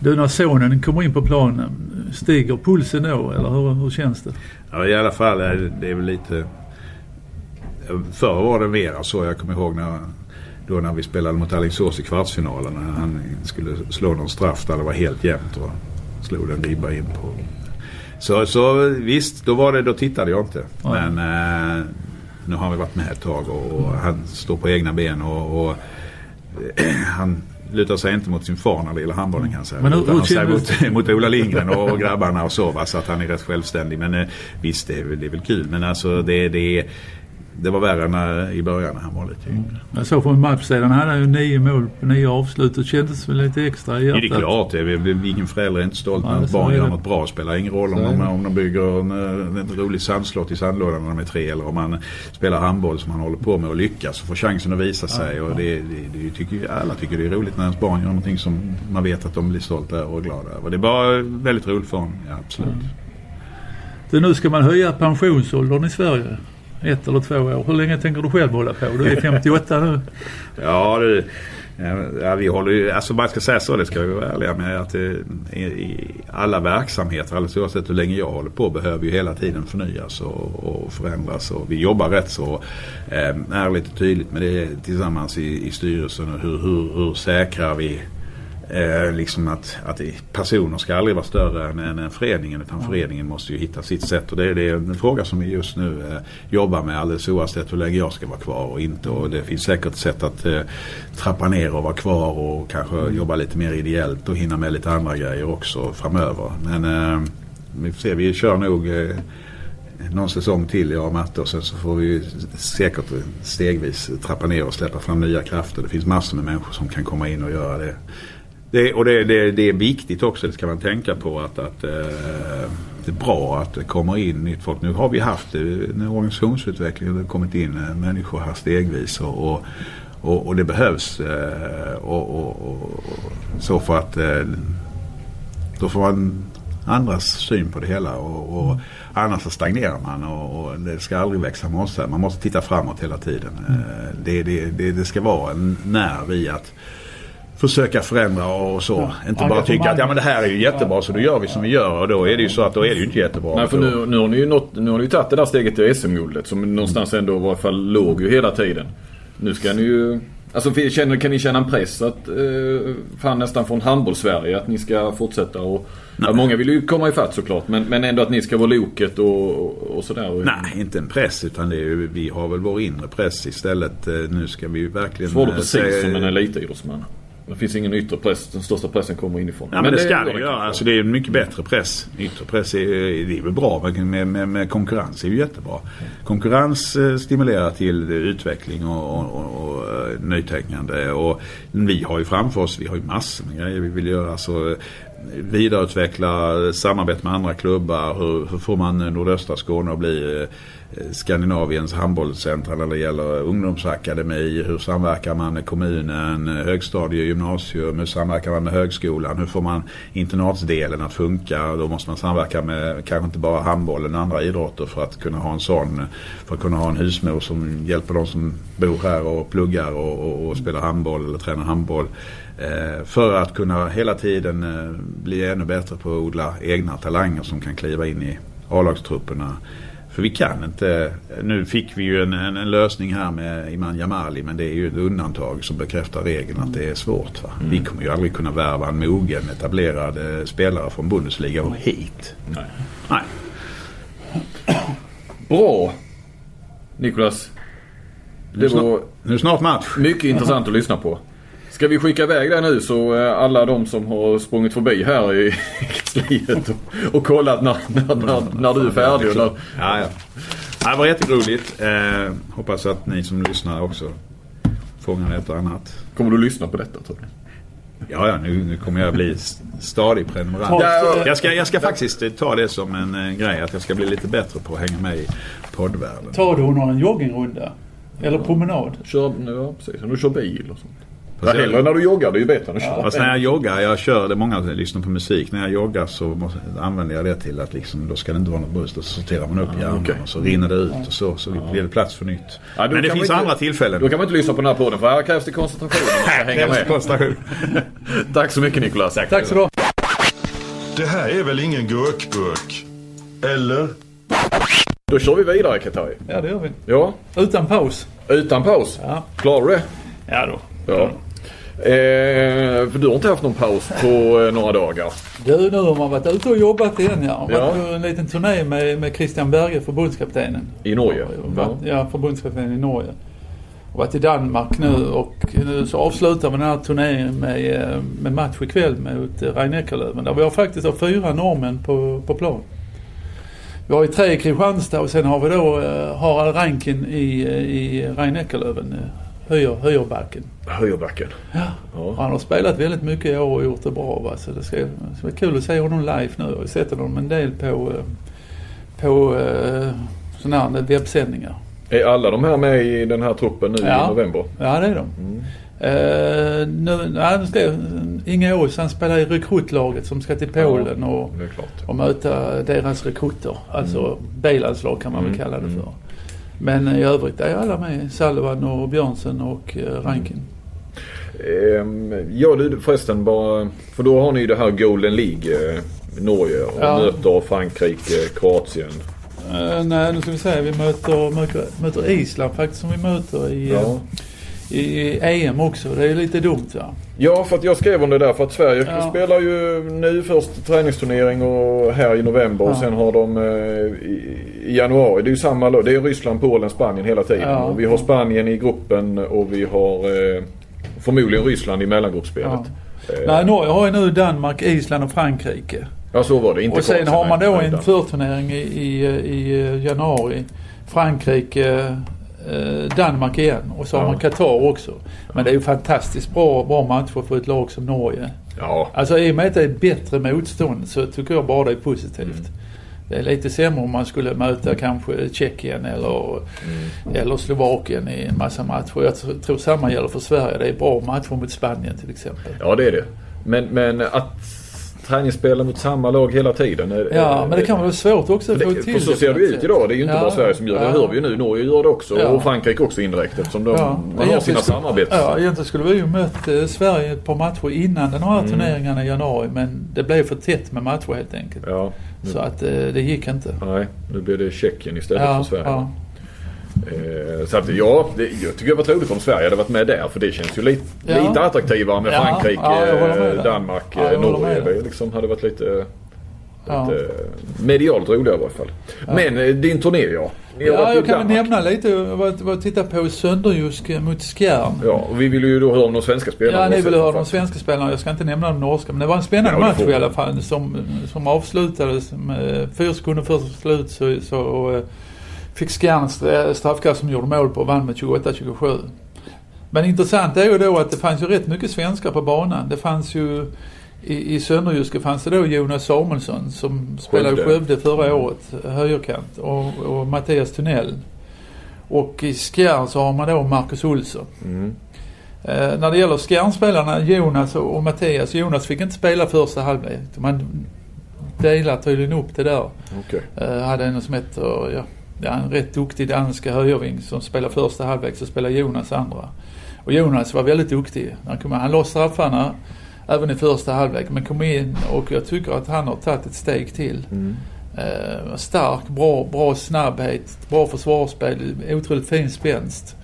Du, när sonen kommer in på planen, stiger pulsen då eller hur, hur känns det? Ja, i alla fall är det, det är väl lite... Förr var det mera så. Jag kommer ihåg när, då när vi spelade mot Alingsås i kvartsfinalen. När han skulle slå någon straff där det var helt jämnt och slog den ribba in på. Så, så visst, då, var det, då tittade jag inte. Men eh, nu har vi varit med ett tag och, och han står på egna ben och, och eh, han lutar sig inte mot sin far när det gäller handbollen kan jag säga. Men Utan han säger mot, mot Ola Lindgren och, och grabbarna och så. Va? Så att han är rätt självständig. Men eh, visst, det är, det är väl kul. Men alltså det, det, det var värre när, i början när han var lite yngre. Jag såg på en match sedan, han hade ju nio mål på nio avslut. Det kändes väl lite extra i Ja, hjärtat. det är klart. Det är, ingen förälder är inte stolt Ja, när ett så barn gör något bra. Det spelar ingen roll om Så de, om de bygger en, eh, en rolig sandslott i sandlådan när de är tre eller om man spelar handboll som han håller på med och lyckas och får chansen att visa sig. Och det, det, det tycker, alla tycker det är roligt när ens barn gör någonting som man vet att de blir stolta och glada över. Det är bara väldigt roligt för honom. Ja, absolut. Du, nu ska man höja pensionsåldern i Sverige ett eller två år. Hur länge tänker du själv hålla på? Du är 58 nu. Ja, du, ja, vi håller ju, alltså man ska säga så, det ska vi vara ärliga med att det, i, i alla verksamheter, alldeles oavsett hur länge jag håller på, behöver ju hela tiden förnyas och, och förändras. Och vi jobbar rätt så eh, ärligt och tydligt med det tillsammans i, i styrelsen. Och hur, hur, hur säkrar vi Eh, liksom att, att personer ska aldrig vara större än, än föreningen utan föreningen måste ju hitta sitt sätt. Och det, det är en fråga som vi just nu eh, jobbar med alldeles oavsett hur länge jag ska vara kvar och inte. Och det finns säkert sätt att eh, trappa ner och vara kvar och kanske mm. jobba lite mer ideellt och hinna med lite andra grejer också framöver. Men eh, vi får se, vi kör nog eh, någon säsong till jag och Matte och sen så får vi säkert stegvis trappa ner och släppa fram nya krafter. Det finns massor med människor som kan komma in och göra det. Det, och det, det, det, är viktigt också, det ska man tänka på att, att eh, det är bra att det kommer in nytt folk. Nu har vi haft eh, en organisationsutveckling och det har kommit in eh, människor här stegvis och, och, och, och det behövs. Eh, och, och, så för att eh, då får man andras syn på det hela och, och annars så stagnerar man och, och, det ska aldrig växa mossa. Man måste titta framåt hela tiden. Mm. Det, det, det, det ska vara en nerv i att försöka förändra och så. Ja. Inte bara tycka att ja men det här är ju jättebra så då gör vi som vi gör och då är det ju så att då är det ju inte jättebra. Nej för nu, nu har ni ju nått, nu har ni tagit det där steget till SM-guldet som någonstans ändå i varje fall låg ju hela tiden. Nu ska ni ju Alltså känner, kan ni känna en press att, eh, fan nästan från handbolls-Sverige att ni ska fortsätta och... Ja, många vill ju komma ifatt såklart men, men ändå att ni ska vara loket och, och sådär. Nej, inte en press utan det är ju, vi har väl vår inre press istället. Eh, nu ska vi verkligen... Får du precis säga, som en elitidrottsman. Det finns ingen yttre press. Den största pressen kommer inifrån. Ja, men, men det, det ska det göra. Alltså, det är en mycket bättre press. Yttre press är, det är väl bra. Med, med, med konkurrens är ju jättebra. Konkurrens eh, stimulerar till utveckling och, och, och, och eh, nytänkande. Och vi har ju framför oss, vi har ju massor med grejer vi vill göra. Så vidareutveckla samarbete med andra klubbar. Hur, hur får man nordöstra Skåne att bli eh, Eh, Skandinaviens handbollscentra när det gäller ungdomsakademi. Hur samverkar man med kommunen, eh, högstadie, gymnasium, hur samverkar man med högskolan, hur får man internatsdelen att funka. Då måste man samverka med kanske inte bara handbollen, och andra idrotter för att kunna ha en sån, för att kunna ha en husmor som hjälper de som bor här och pluggar och, och, och spelar handboll eller tränar handboll. Eh, för att kunna hela tiden eh, bli ännu bättre på att odla egna talanger som kan kliva in i A-lagstrupperna. För vi kan inte, nu fick vi ju en, en, en, lösning här med Iman Jamali men det är ju ett undantag som bekräftar regeln att det är svårt. Mm. Vi kommer ju aldrig kunna värva en mogen etablerad eh, spelare från Bundesliga och hit. Nej. Nej. Bra. Nikolas. Det var nu är det snart match. Mycket intressant att lyssna på. Ska vi skicka iväg det nu så eh, alla de som har sprungit förbi här i kansliet och, och kollat när, när, när, när du är färdig. När... Ja, ja. Det var jätteroligt. Eh, hoppas att ni som lyssnar också fångar ett och annat. Kommer du lyssna på detta tror du? Ja, ja nu, nu kommer jag bli stadig prenumerant. Jag ska, jag ska faktiskt ta det som en, en grej att jag ska bli lite bättre på att hänga med i poddvärlden. Tar du någon joggingrunda? Eller promenad? Kör, ja, precis. Om du kör bil och sånt. Ja, hellre när du joggar, det är ju bättre än att köra. Fast när jag joggar, jag kör, det många lyssnar på musik. När jag joggar så måste, använder jag det till att liksom, då ska det inte vara någon buss. Då sorterar man upp hjärnan okay. och så rinner det ut och så, så blir det plats för nytt. Ja, Men det finns inte, andra tillfällen. Då kan man inte lyssna på den här podden för här krävs det koncentration hänga med. koncentration. Tack så mycket Nicolas. Tack, Tack så du Det här är väl ingen gurkburk? Eller? Då kör vi vidare Katari. Ja det gör vi. Ja. Utan paus. Utan paus? Ja. Klarar du det? Ja då. Ja. Eh, för du har inte haft någon paus på eh, några dagar? Du, nu har man varit ute och jobbat igen ja. Varit ja. på en liten turné med, med Christian Berge, förbundskaptenen. I Norge? Ja, ja förbundskaptenen i Norge. Och varit i Danmark nu och nu så avslutar vi den här turnén med, eh, med match ikväll mot rhein Där vi har faktiskt har fyra norrmän på, på plan. Vi har ju tre i Kristianstad och sen har vi då uh, Harald Rankin i, i rhein Höjer, höjerbacken. Höjerbacken. Ja. ja. Han har spelat väldigt mycket i år och gjort det bra. Va? Så det ska, det ska bli kul att se honom live nu. Jag har sett honom en del på, eh, på uh, sådana här webbsändningar. Är alla de här med i den här truppen nu ja. i november? Ja det är de. Mm. Uh, nu, nej, ska, Inge Ås han spelar i rekrytlaget som ska till Polen och, och möta deras rekryter. Alltså mm. B-landslag kan man väl mm. kalla det för. Men i övrigt är alla med. Salvan och Björnsen och eh, Rankin. Ehm, ja du förresten bara, för då har ni ju det här Golden League. Eh, Norge och Ja. möter Frankrike, Kroatien. Eh, nej, nu ska vi se. Vi möter, möter, möter Island faktiskt som vi möter i, Ja. Eh, i EM också. Det är lite dumt va? Ja, för att jag skrev om det där för att Sverige Ja. spelar ju nu först träningsturnering och här i november och Ja. sen har de eh, i, i januari. Det är ju samma. Det är Ryssland, Polen, Spanien hela tiden. Ja. Och vi har Spanien i gruppen och vi har eh, förmodligen Ryssland i mellangruppspelet. Ja. Eh, Nej, Norge har ju nu Danmark, Island och Frankrike. ja, så var det. Inte och sen har man då en förturnering i, i, i januari. Frankrike, eh, Danmark igen och så har Ja. man Qatar också. Men det är ju fantastiskt bra, bra matcher för ett lag som Norge. Ja, Alltså i och med att det är bättre motstånd så tycker jag bara det är positivt. Mm. Det är lite sämre om man skulle möta kanske Tjeckien eller, Mm. eller Slovakien i en massa matcher. Jag tr- tror samma gäller för Sverige. Det är bra matcher mot Spanien till exempel. ja det är det. Men, men att träningsspela mot samma lag hela tiden. är- Ja, men det kan vara svårt också att få till för så ser det ju ut idag. Det är ju inte Ja, bara Sverige som gör det. Det hör vi ju nu. Norge gör det också. Ja. Och Frankrike också indirekt eftersom de, Ja, man har sina samarbets... Ja, egentligen skulle vi ju mött eh, Sverige ett par matcher innan den här Mm. turneringarna i januari. Men det blev för tätt med matcher helt enkelt. Ja, Så att eh, det gick inte. nej. Nu blir det Tjeckien istället för Sverige. Eh, så att ja, det, jag tycker det var roligt om Sverige hade varit med där. För det känns ju lite, Ja. lite attraktivare med Ja, Frankrike, ja, jag med eh. Danmark, jag eh, Norge. Det liksom hade varit lite, lite medialt roligare i varje fall. Men din turné ja. Ja, jag kan väl nämna lite vad vad titta på Sönderjysk mot Skjern. Ja, och vi vill ju då höra om de svenska spelarna. Ja, ni vill höra de Framförallt. svenska spelarna. Jag ska inte nämna de norska. Men det var en spännande Ja, match i alla fall som, som avslutades med fyra sekunder före slut så, så fick Skjern stra- straffkast som gjorde mål på och vann med 28-27. Men intressant är ju då att det fanns ju rätt mycket svenskar på banan. Det fanns ju i, i Sönderjyske fanns det då Jonas Samuelsson som spelade i Skövde. Förra året, högerkant, och, och Mattias Tunnell. Och i Skjern så har man då Marcus Olsson. Mm. Eh, när det gäller Skjärnspelarna, Jonas och, och Mattias. Jonas fick inte spela första halvlek. Man delar tydligen upp det där. Okej. Eh, hade en som heter, ja, en rätt duktig danska högerving som spelar första halvlek så spelar Jonas andra. Och Jonas var väldigt duktig. Han, kom, han la straffarna även i första halvlek men kom in och jag tycker att han har tagit ett steg till. Mm. Eh, stark, bra, bra snabbhet, bra försvarsspel, otroligt fin spänst.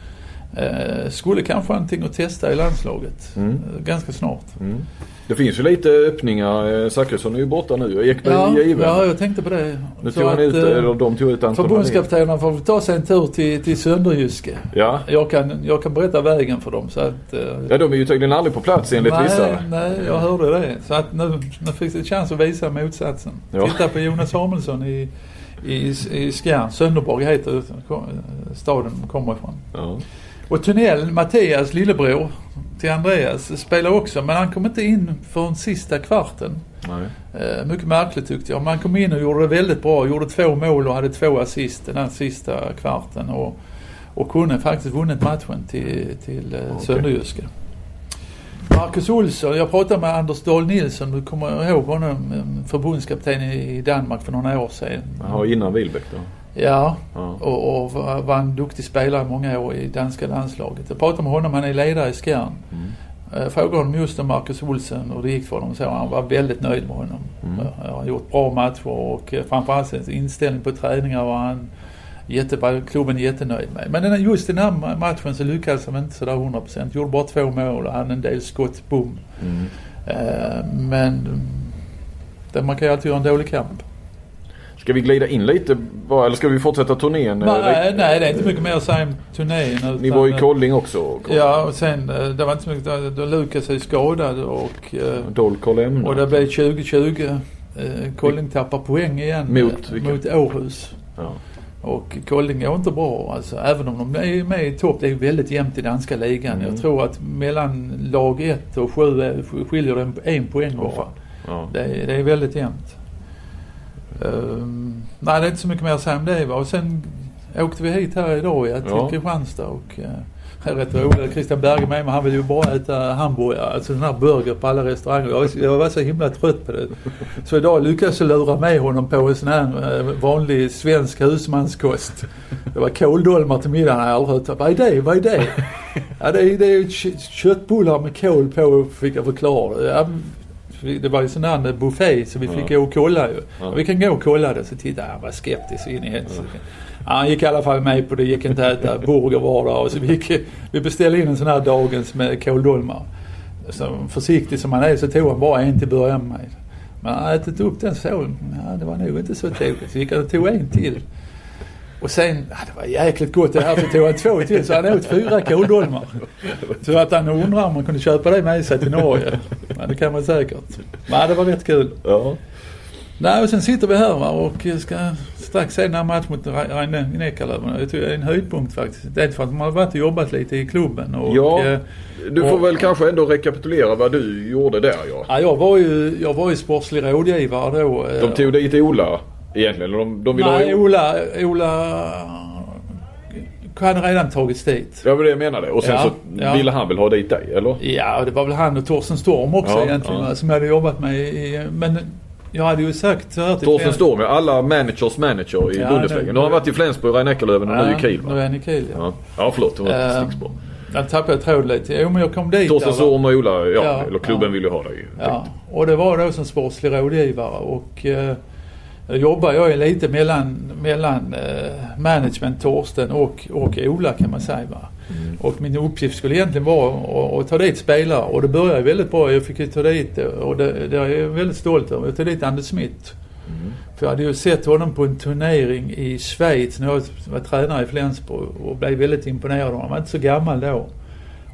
Eh, skulle kanske ha någonting att testa i landslaget Mm. eh, ganska snart. Mm. Det finns ju lite öppningar. Eh, Zachrisson är ju borta nu och Ekberg Ja, är given. ja, jag tänkte på det. Nu tog han ut, eh, eller de tog ut Anton. Förbundskaptenerna får ta sig en tur till, till Sönderjyske. Ja. Jag kan, jag kan berätta vägen för dem så att... eh, ja, de är ju tydligen aldrig på plats enligt nej, vissa. nej, jag hörde det. Så att nu, nu finns det chans att visa motsatsen. Ja. Titta på Jonas Samuelsson i, i, i Skjern. Sönderborg heter staden de kommer ifrån. Ja. Och Tunnell, Mattias lillebror till Andreas, spelar också men han kom inte in förrän sista kvarten. Nej. Eh, mycket märkligt tyckte jag. Men han kom in och gjorde det väldigt bra. Gjorde två mål och hade två assist den här sista kvarten. Och, och kunde faktiskt vunnit matchen till, till eh, Okej. Sönderjyske. Marcus Olsson, jag pratade med Anders Dahl Nilsson, du kommer ihåg honom, eh, förbundskapten i Danmark för några år sedan. Jaha, innan Wilbäck då? Ja, Ja. och, och var en duktig spelare i många år i danska landslaget. Jag pratade med honom, han är ledare i Skjern. Mm. Jag frågade honom just om Marcus Olsson och det gick för honom så. Han var väldigt nöjd med honom. Mm. Han har gjort bra matcher och eh, framförallt sin inställning på träningar var han jättebra, klubben jättenöjd med. Men just den här ma- matchen så lyckades han inte sådär 100%. Gjorde bara två mål och hade en del skott, bom. Mm. Eh, Men man kan ju alltid göra en dålig kamp. Ska vi glida in lite bara, eller ska vi fortsätta turnén? Nej, nej, det är inte mycket mer att säga om turnén. Ni utan, var i Kolling också? Ja, och sen eh, det var inte så mycket. Då, Lukas är skadad och eh, Dolkol lämnar. Och det blev 2020. Eh, Kolling tappar poäng igen Mot vilka? mot Åhus. Ja. Och Kolling går inte bra alltså. Även om de är med i topp. Det är väldigt jämnt i danska ligan. Mm. Jag tror att mellan lag 1 och 7 skiljer det en, poäng bara. Ja. Det, är- det är väldigt jämnt. Ehm, nej, det är inte så mycket mer att säga om det. Va? Och sen åkte vi hit här idag ja, till Ja. Kristianstad och eh, Det är rätt roligt. Christian Berge med men han vill ju bara äta hamburgare. Alltså den här burger på alla restauranger. Jag, var- jag var så himla trött på det. Så idag lyckades jag lura med honom på en sån här eh, vanlig svensk husmanskost. Det var kåldolmar till middagen. Jag aldrig hört. Vad är det? Vad är det? Ja, det är, det är köttbullar med kål på fick jag förklara. Ja, det var ju sån här buffé så vi fick gå och kolla ju. Ja. Vi kan gå och kolla det. Så tittade han var skeptisk in i helsike. Ja, han gick i alla fall med på det. gick inte att äta burger var dag. Så vi, gick, vi beställde in en sån här dagens med kåldolmar. Så försiktig som han är så tog han bara en till början med. Men han hade ätit upp den så. Ja, det var nog inte så trevligt. Så gick han och tog en till. Och sen, ja, det var jäkligt gott det här, så tog han två till så han åt fyra kåldolmar. Så att han undrar om man kunde köpa det med sig till Norge. Men det kan man säkert. Men det var rätt kul. Ja. Nej, och sen sitter vi här va, och ska strax se den här matchen mot Reine Neckarlöven. Jag tycker det är en höjdpunkt faktiskt. Det är för att man har varit och jobbat lite i klubben. Och, Ja. eh, Du får Och- väl kanske ändå rekapitulera vad du gjorde där ja. ja, jag var ju, jag var ju sportslig rådgivare då. eh, De tog dit Ola egentligen. De, de ville Nej, ha... Ola, Ola hade redan tagits dit. Ja, men det jag menade. Och sen Ja, så ja. ville han väl ha dit dig, eller? Ja, det var väl han och Torsten Storm också Ja, egentligen ja. som jag hade jobbat med i, Men jag hade ju sagt Torsten Storm, ja, alla managers manager i Ja, Bundesliga. nu- Nu har han varit i Flensburg, Rhein Neckarlöven och nu i Kiel Nu va? är han i Kiel ja. Ja, förlåt. Det var ett Eh, stickspår. Där tappade jag tråden lite. Jo men jag kom dit Torsten. Storm och Ola, ja, eller klubben ja. vill ju ha dig. Ja, och det var då som sportslig rådgivare och då jobbar jag lite mellan, mellan eh, management, Torsten och, och Ola kan man säga. Va? Mm. Och min uppgift skulle egentligen vara att, att ta dit spelare och det började väldigt bra. Jag fick ju ta dit, och det, det är jag väldigt stolt över, jag tog dit Anders Smith. Mm. För jag hade ju sett honom på en turnering i Schweiz när jag var tränare i Flensburg och blev väldigt imponerad av honom. Han var inte så gammal då.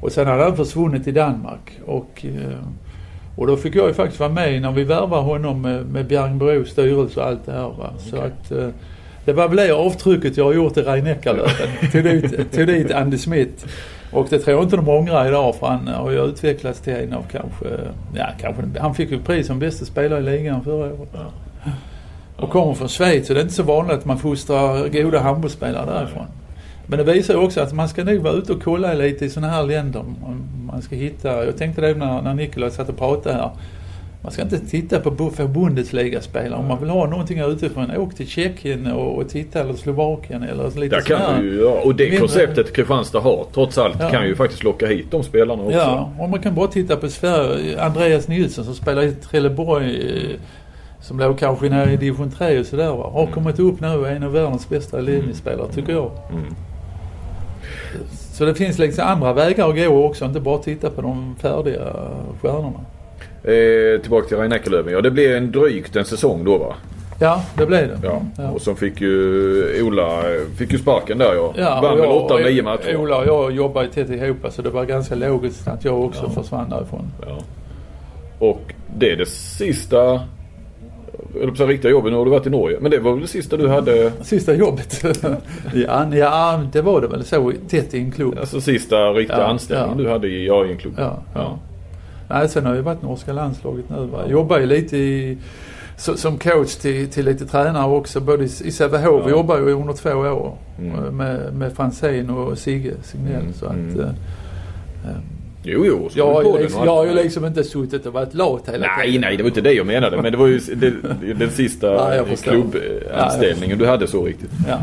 Och sen hade han försvunnit i Danmark. Och, eh, och då fick jag ju faktiskt vara med när vi värvade honom med, med Bjärringbros styrelse och allt det här. Va? Så att, eh, det var väl det avtrycket jag har gjort i rhein tog, dit, tog dit Andy Smith. Och det tror jag inte de ångrar idag för han har ju utvecklats till en av kanske, ja kanske, han fick ju pris som bästa spelare i ligan förra året. Och kommer från Schweiz och det är inte så vanligt att man fostrar goda handbollsspelare därifrån. Men det visar också att man ska nog vara ute och kolla lite i sådana här länder. Om Man ska hitta, jag tänkte det när, när Nikola satt och pratade här. Man ska inte titta på för Bundesliga-spelare. Om man vill ha någonting utifrån, åk till Tjeckien och, och titta eller Slovakien eller lite Där kan du ju, ja, och det mindre- konceptet Kristianstad har trots allt Ja. kan ju faktiskt locka hit de spelarna också. Ja, och man kan bara titta på Sverige. Andreas Nilsson som spelar i Trelleborg. eh, Som låg kanske nere i division 3 och sådär. Har kommit upp nu och är en av världens bästa linjespelare tycker jag. Mm. Så det finns liksom andra vägar att gå också. Inte bara titta på de färdiga stjärnorna. Eh, tillbaka till Rhein Neckarlöven. Ja, det blev en drygt en säsong då va? Ja, det blev det. Ja. Ja. Och så fick ju Ola fick ju sparken där ja. Ja, Vann väl jag- 8 av 9 matcher. Ola och jag jobbar ju tätt ihop så det var ganska logiskt att jag också försvann därifrån. Ja. Och det är det sista, eller på riktiga jobbet, nu har du varit i Norge. Men det var väl det sista du hade, Sista jobbet. ja, ja, det var det väl så tätt i en klubb. alltså sista riktiga Ja, anställningen ja. du hade i, ja, i en klubb. Ja, ja. Nej, sen har jag varit i norska landslaget nu. Va? Jag jobbar ju lite i, så, som coach till, till lite tränare också. Både i, i Sävehof. Ja. jobbar ju under två år Mm. med, med Franzén och Sigge Signell. Mm, Så att, mm. Eh, Jo, jo. så jag, har på liksom, jag har ju liksom inte suttit och varit lat hela Nej, tiden. nej, det var inte det jag menade. Men det var ju det, den sista Ja, klubbanställningen du hade så riktigt. Ja.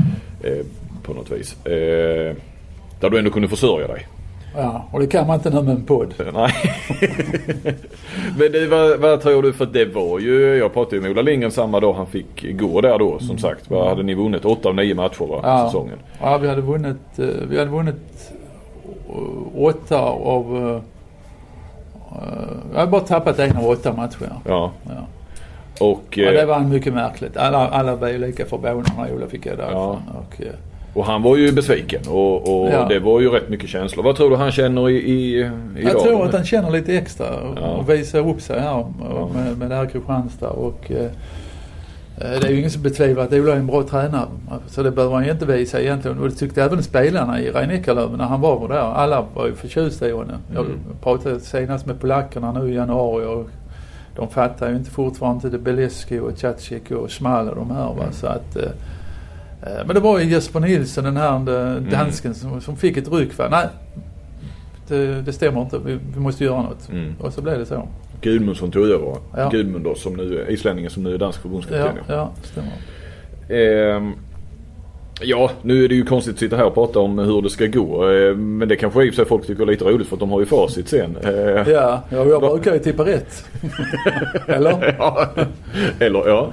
Eh, på något vis. Eh, där du ändå kunde försörja dig. ja, och det kan man inte nu med en podd. Nej. Men det, vad, vad tror du? För det var ju, jag pratade ju med Ola Lindgren samma dag han fick gå där då som sagt. Vad hade ni vunnit? 8 av 9 matcher va? Ja. Säsongen. Ja, vi hade vunnit, eh, vi hade vunnit eh, åtta av... eh, eh, Jag hade bara tappat en av åtta matcher. Ja. Ja. Och, Ja, det eh, var mycket märkligt. Alla, alla var ju lika förbannade när Ola fick gå därifrån. Och, eh, och han var ju besviken och, och Ja. det var ju rätt mycket känslor. Vad tror du han känner i, i, idag? jag tror att han känner lite extra och, Ja. och visar upp sig här och Ja. med, med det här Kristianstad. Och, eh, eh, det är ju ingen som betvivlar att Ola är en bra tränare. Så det behöver han ju inte visa egentligen. Och det tyckte även spelarna i rhein när han var där. Alla var ju förtjusta i honom. Jag Mm. pratade senast med polackerna nu i januari och de fattar ju inte fortfarande inte Beleski och Cacik och Schmal och de här. Va? Så att, eh, Eh, Men det var ju Jesper Nilsson, den här eh, Mm. dansken, som, som fick ett ryck nej, det, det stämmer inte. Vi, vi måste göra något. Mm. Och så blev det så. Gudmundsson tog över. Ja. Gudmund då, som nu islänningen som nu är dansk Ja, förbundskapten. ja, stämmer. Ehm, ja, nu är det ju konstigt att sitta här och prata om hur det ska gå. Ehm, men det kanske i och för sig folk tycker är lite roligt för att de har ju facit sen. Ehm, Ja, ja jag brukar ju tippa rätt. Eller? ja. Eller ja.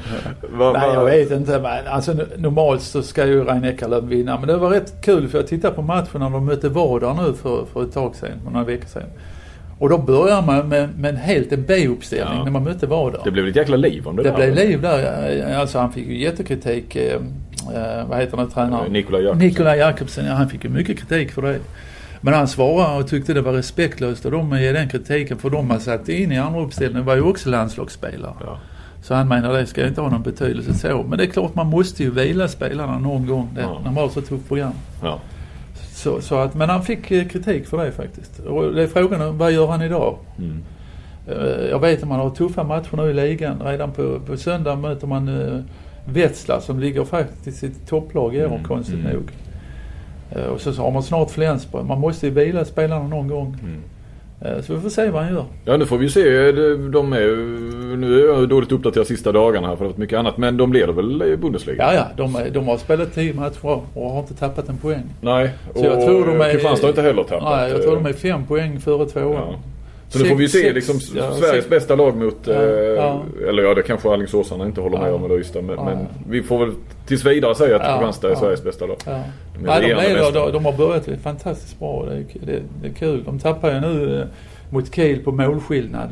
Va, Nej, jag vet inte. Men alltså, normalt så ska ju Rein Eckerlöf vinna. Men det var rätt kul för jag tittade på matchen när de mötte Vardar nu för, för ett tag sedan, för några veckor sedan. Och då börjar man med, med en helt en B-uppställning Ja. när man mötte Vardar. Det blev ett jäkla liv om det, Det där. blev liv där. Alltså han fick ju jättekritik. Eh, eh, vad heter den tränaren? Nikola Jakobsen. Nikola Jakobsen. Ja, han fick ju mycket kritik för det. Men han svarade och tyckte det var respektlöst av dem att ge den kritiken för de man satte in i andra uppställningen var ju också landslagsspelare. Ja. Så han menar det ska inte ha någon betydelse så. Men det är klart man måste ju vila spelarna någon gång där, Ja. när man har så tufft program. Ja. Så, så att, men han fick eh, kritik för det faktiskt. Och det är frågan vad gör han idag? Mm. Eh, Jag vet att man har tuffa matcher nu i ligan. Redan på, på söndag möter man Wetzlar som ligger faktiskt i topplag i år Mm, konstigt mm. nog. Eh, och så, så har man snart Flensburg. Man måste ju vila spelarna någon gång. Mm. Eh, så vi får se vad han gör. Ja nu får vi se. De- De är, nu är jag dåligt uppdaterad sista dagarna här för det har varit mycket annat. Men de leder väl i Bundesliga? Ja, ja. De, de har spelat tio matcher och har inte tappat en poäng. Nej. Så jag tror de är- Kristianstad har inte heller tappat. Nej, jag tror de är fem poäng före tvåan. Ja. Så nu får vi se liksom ja, Sveriges bästa lag mot, Ja, eh, ja. eller ja det kanske Alingsåsarna inte håller med Ja. om eller Ystad. Men, Ja. men vi får väl tills vidare säga att Ja, Kristianstad är ja. Sveriges bästa lag. Ja. De är Nej, de, mästare. de, de har börjat fantastiskt bra. Det är, det, det är kul. De tappar ju nu eh, mot Kiel på målskillnad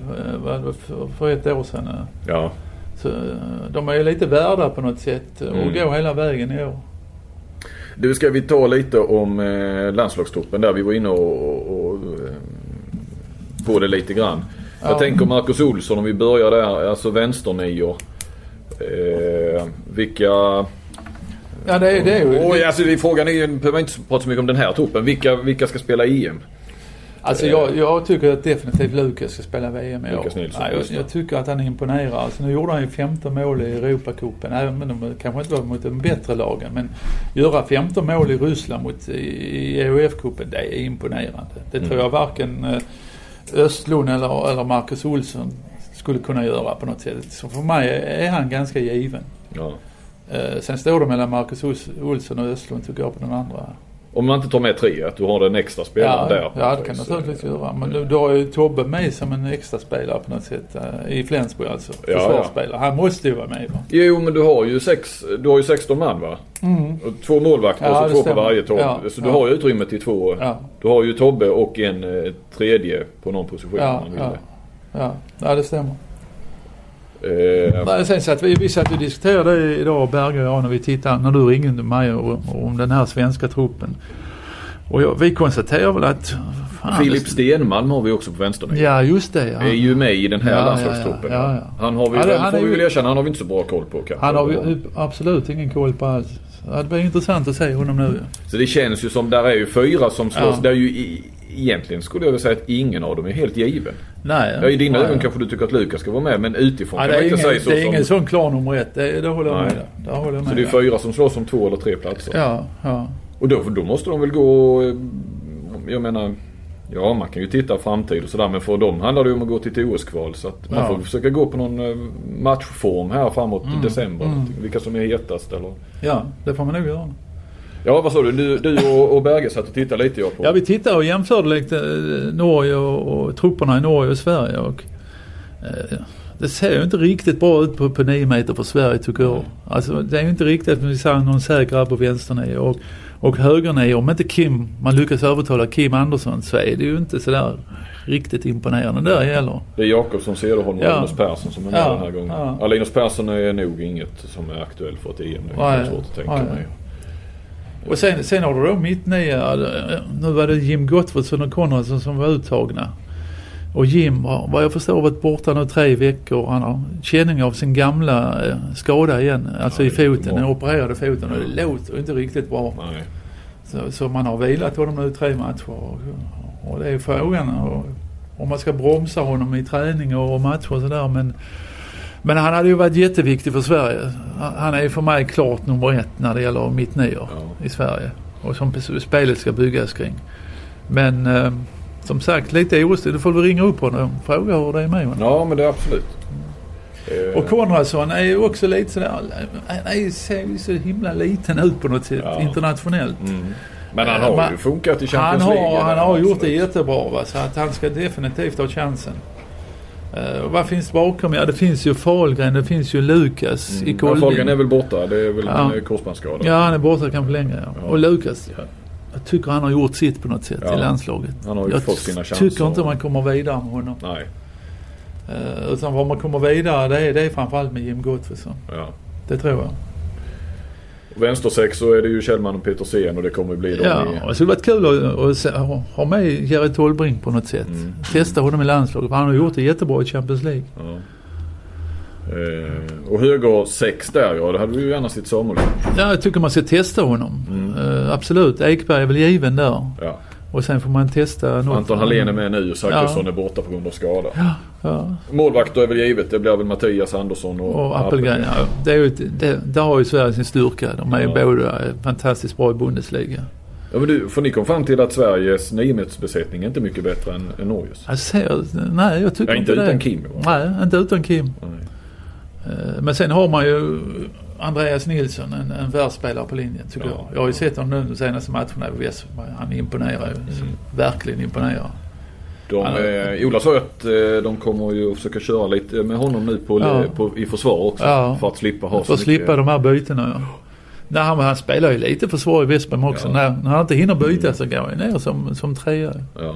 eh, för, för ett år sedan. eh. Ja. Så de är ju lite värda på något sätt och Mm. går hela vägen i år. Du ska vi ta lite om eh, landslagstruppen där. Vi var inne och, och på det lite grann. Ja. Jag tänker Marcus Olsson om vi börjar där. Alltså vänsternior. Eh, vilka... Ja det är, det är ju... Oj, alltså det- frågan är ju, behöver inte prata så mycket om den här truppen. Vilka, vilka ska spela EM? Alltså jag, jag tycker att definitivt Lukas ska spela VM i år. Lukas Nilsson, det. jag, jag tycker att han imponerar. Alltså nu gjorde han ju 15 mål i Europacupen. Även om det kanske inte var mot de bättre lagen. Men göra 15 mål i Ryssland mot, i, i EUF-cupen, det är imponerande. Det tror Mm. jag varken eh, Östlund eller, eller Marcus Olsson skulle kunna göra på något sätt. Så för mig är han ganska given. Ja. Eh, sen står det mellan Marcus Ols- Olsson och Östlund tycker jag på den andra. Om man inte tar med tre, att du har den extra spelaren Ja, där. ja det kan du naturligtvis göra. Men du, du har ju Tobbe med som en extra spelare på något sätt. eh, I Flensburg alltså. Ja, Försvarsspelare. Han måste ju vara med va? Jo men du har ju, sex, du har ju 16 man va? Och två målvakter Ja, och det så två stämmer. på varje Tobbe. Ja, så du har ju utrymme till två. Ja, Du har ju Tobbe och en eh, tredje på någon position om ja, man vill. Ja, ja det stämmer. Eh, sen satt vi, vi satt och diskuterade idag Berge och jag när vi tittade, när du ringde mig om den här svenska truppen. Och jag, vi konstaterar väl att... Fan, Filip Stenmalm har vi också på vänstern. Ja just det. Ja. Är ju med i den här Ja, landslagstruppen. ja, ja. Han har vi, Ja, det- väl, han får vi ju- väl erkänna, han har vi inte så bra koll på kanske. Han har vi absolut ingen koll på alls. Ja, det blir intressant att se honom nu. Så det känns ju som, där är ju fyra som slåss. Ja. Där är ju i, egentligen skulle jag vilja säga att ingen av dem är helt given. Nej. Ja, I dina ögon kanske du tycker att Lukas ska vara med men utifrån Ja, kan det man är inte ingen, säga så. det är som, ingen sån klar nummer ett. Det, det håller jag Nej. med. Det håller jag med så det är fyra som slåss om två eller tre platser. Ja, ja. Och då, då måste de väl gå, jag menar, ja man kan ju titta framtid och sådär men för dem handlar det ju om att gå till ett OS-kval. Så att man Ja. får försöka gå på någon eh, matchform här framåt Mm, december. mm. Vilka som är hetast eller? ja, det får man nog göra. Ja vad sa du? Du, du och, och Berge satt och tittade lite jag på. Ja, vi tittade och jämförde lite eh, Norge och, och trupperna i Norge och Sverige. Och, eh, det ser ju inte riktigt bra ut på, på 9 meter för Sverige tycker jag. Alltså det är ju inte riktigt, vi ser någon säker på vänsternio och, och högernio. Om inte Kim, man lyckas övertala Kim Andersson så är det ju inte sådär riktigt imponerande där heller. Det är Jakobsson, Cederholm och Ja. Linus Persson som är med Ja, den här gången. ja. Ja. Linus Persson är nog inget som är aktuell för ett EM. Det är svårt att tänka mig. Och sen, sen har du då mittnia. Nu var det Jim Gottfridsson och Konradsson som var uttagna. Och Jim har vad jag förstår varit borta nu tre veckor. Han har känning av sin gamla eh, skada igen. Alltså Ja, i foten, den opererade foten. Och det låter inte riktigt bra. Så, så man har vilat honom nu tre matcher. Och, och det är frågan och, om man ska bromsa honom i träning och matcher och sådär. Men Men han hade ju varit jätteviktig för Sverige. Han- Han är ju för mig klart nummer ett när det gäller mittnior Ja. i Sverige. Och som spelet ska byggas kring. Men eh, som sagt lite orolig. Du får väl ringa upp honom och fråga hur det är med honom. Ja men det är absolut. Eh, Och Konradsson är ju också lite sådär, han är ser så himla liten ut på något sätt Ja. internationellt. mm. Men han har Man- ju funkat i Han Champions League. har, han där, har gjort det absolut. jättebra va? så att han ska definitivt ha chansen. Uh, vad finns bakom? Ja det finns ju Fahlgren, det finns ju Lukas i Mm. Ja. Fahlgren är väl borta. Det är väl Ja. korsbandsskada. Ja han är borta kanske länge ja. Ja. Och Lukas, ja, jag tycker han har gjort sitt på något sätt Ja. i landslaget. Han har ju jag fått sina chanser. tycker inte man kommer vidare med honom. Nej. Uh, utan vad man kommer vidare det är, det är framförallt med Jim Gottfridsson. Ja. Det tror jag. Vänstersex så är det ju Kjellman och Petersen och det kommer ju bli dem Ja, i... det skulle varit kul att, att ha- med Jerry Tolbring på något sätt. Mm. Testa honom i landslaget han har gjort det jättebra i Champions League. Ja. Eh, och höger sex där ja, det hade vi ju gärna sett Samuelsson. Ja, jag tycker man ska testa honom. Mm. Eh, absolut, Ekberg är väl given där. Ja. Och sen får man testa något. Anton Hallén är med nu och Zachrisson Ja. är borta på grund av skada. Ja, Målvakter är väl givet. Det blir väl Mattias Andersson och, och Appelgren. Ja, det är ju, ett- det, där har ju Sverige sin styrka. De är ju Ja. båda fantastiskt bra i Bundesliga. Ja, men du, för ni kom fram till att Sveriges niometersbesättning är inte mycket bättre än, än Norges? Jag ser, nej jag tycker Ja, inte inte det. utan Kim. va? Nej, inte utan Kim. Nej. Eh, Men sen har man ju Andreas Nilsson, en, en världsspelare på linjen tycker Ja. jag. Jag har ju sett honom nu de senaste matcherna i VS. Han imponerar ju. Verkligen imponerar. De, Han eh, Ola sa att eh, de kommer ju att försöka köra lite med honom nu på, Ja. på, i försvar också. Ja. För att slippa ha För att slippa de här bytena ja. Nej, han, han spelar ju lite försvar i Westbrem också. Ja. När, när han inte hinner byta så går han ner som, som trea. Ja.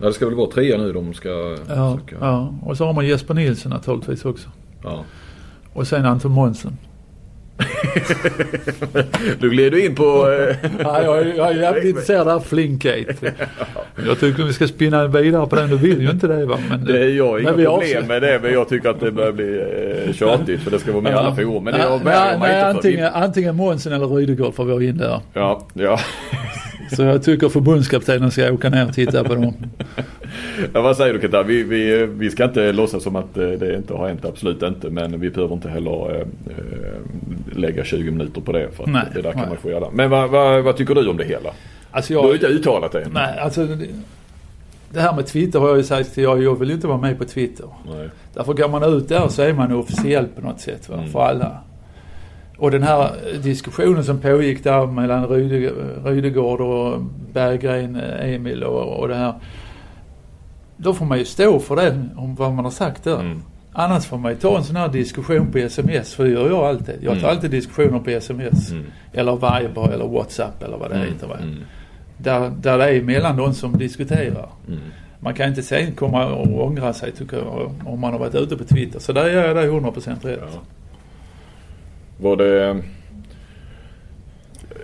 ja, det ska väl vara trea nu de ska Ja, försöka. ja. Och så har man Jesper Nilsson naturligtvis också. Ja. Och sen Anton Månsson. Du gled du in på... Eh, Ja, jag, är- jag är jävligt intresserad av Flinkgate. Jag tycker vi ska spinna vidare på den. Du vill ju inte det va? Men, det är jag Men inga problem med det men jag tycker att det börjar bli eh, tjatigt för det ska vara med i alla forum. Men det jag nej, nej, antingen, antingen Månsson eller Rydegård får vi ha in där. Ja, ja. Så jag tycker förbundskaptenen ska åka ner och titta på dem. ja, vad säger du Kenta? Vi, vi, vi ska inte låtsas som att eh, det inte har hänt, absolut inte. Men vi behöver inte heller eh, lägga 20 minuter på det. För att Nej, det där kan nej. man få göra. Men vad, vad, vad tycker du om det hela? Alltså Du har ju jag, inte uttalat det än. nej, alltså det, det här med Twitter har jag ju sagt till jag, jag vill inte vara med på Twitter. Nej. Därför går man ut där så är man officiell på något sätt va, Mm. för alla. Och den här diskussionen som pågick där mellan Ryde, Rydegård och Berggren, eh, Emil och, och det här. Då får man ju stå för det, om vad man har sagt där. Mm. Annars får man ju ta en sån här diskussion på sms, för det gör jag alltid. Jag tar Mm. alltid diskussioner på sms. Mm. Eller Viber eller WhatsApp eller vad det heter. Va? Mm. Där, där det är mellan de som diskuterar. Mm. Man kan inte sen komma och ångra sig tycker jag om man har varit ute på Twitter. Så där gör jag dig 100% rätt. Ja. Var det...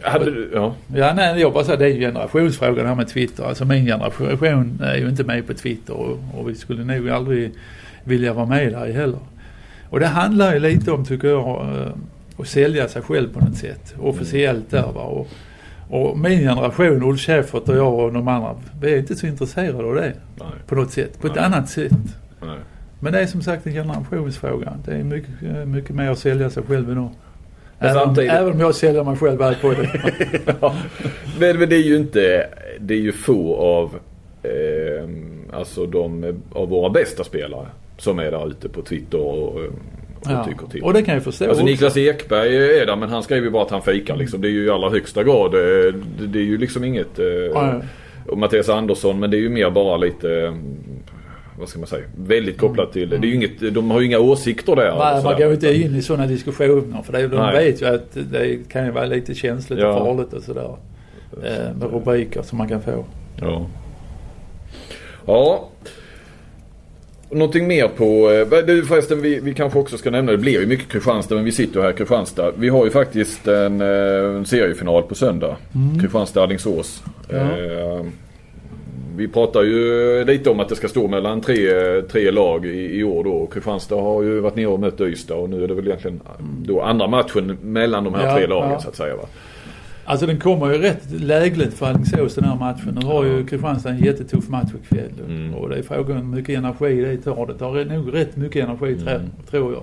Hade du... Ja. Ja, nej, jag bara säger det är ju generationsfrågan här med Twitter. Alltså min generation är ju inte med på Twitter och, och vi skulle nog aldrig vilja vara med där heller. Och det handlar ju lite om, tycker jag, eh, att sälja sig själv på något sätt. Officiellt där va. Och, och min generation, Ulf Schäfert och jag och de andra, vi är inte så intresserade av det Nej. på något sätt. På ett Nej. annat sätt. Nej. Men det är som sagt en generationsfråga. Det är mycket, eh, mycket mer att sälja sig själv idag. Men Även, även om jag säljer mig själv här på det. Ja. Men, men det är ju inte... Det är ju få av... Eh, alltså de av våra bästa spelare som är där ute på Twitter och, och Ja. tycker till. Och det kan jag förstå Alltså också. Niklas Ekberg är där men han skriver ju bara att han fejkar liksom. Det är ju i allra högsta grad. eh, Det, det är ju liksom inget... eh, Ja, Och Mattias Andersson men det är ju mer bara lite... Vad ska man säga? Väldigt kopplat till... Det är ju inget, de har ju inga åsikter där. Nej, man sådär. går inte in i sådana diskussioner för det, de Nej. vet ju att det kan ju vara lite känsligt Ja. och farligt och sådär. Eh, med rubriker som man kan få. Ja. Ja. Någonting mer på... eh, Du förresten, vi, vi kanske också ska nämna, det blir ju mycket Kristianstad men vi sitter ju här i Kristianstad. Vi har ju faktiskt en, eh, en seriefinal på söndag. Kristianstad-Alingsås. Ja. Eh, vi pratar ju lite om att det ska stå mellan tre, tre lag i, i år då. Kristianstad har ju varit nere och mött Ystad och nu är det väl egentligen då andra matchen mellan de här Ja, tre lagen ja. så att säga va. Alltså den kommer ju rätt lägligt för Alingsås den här matchen. Nu har ju Kristianstad en jättetuff match ikväll. Mm. Och det är frågan hur mycket energi det tar. Det tar nog rätt mycket energi Mm. tror jag.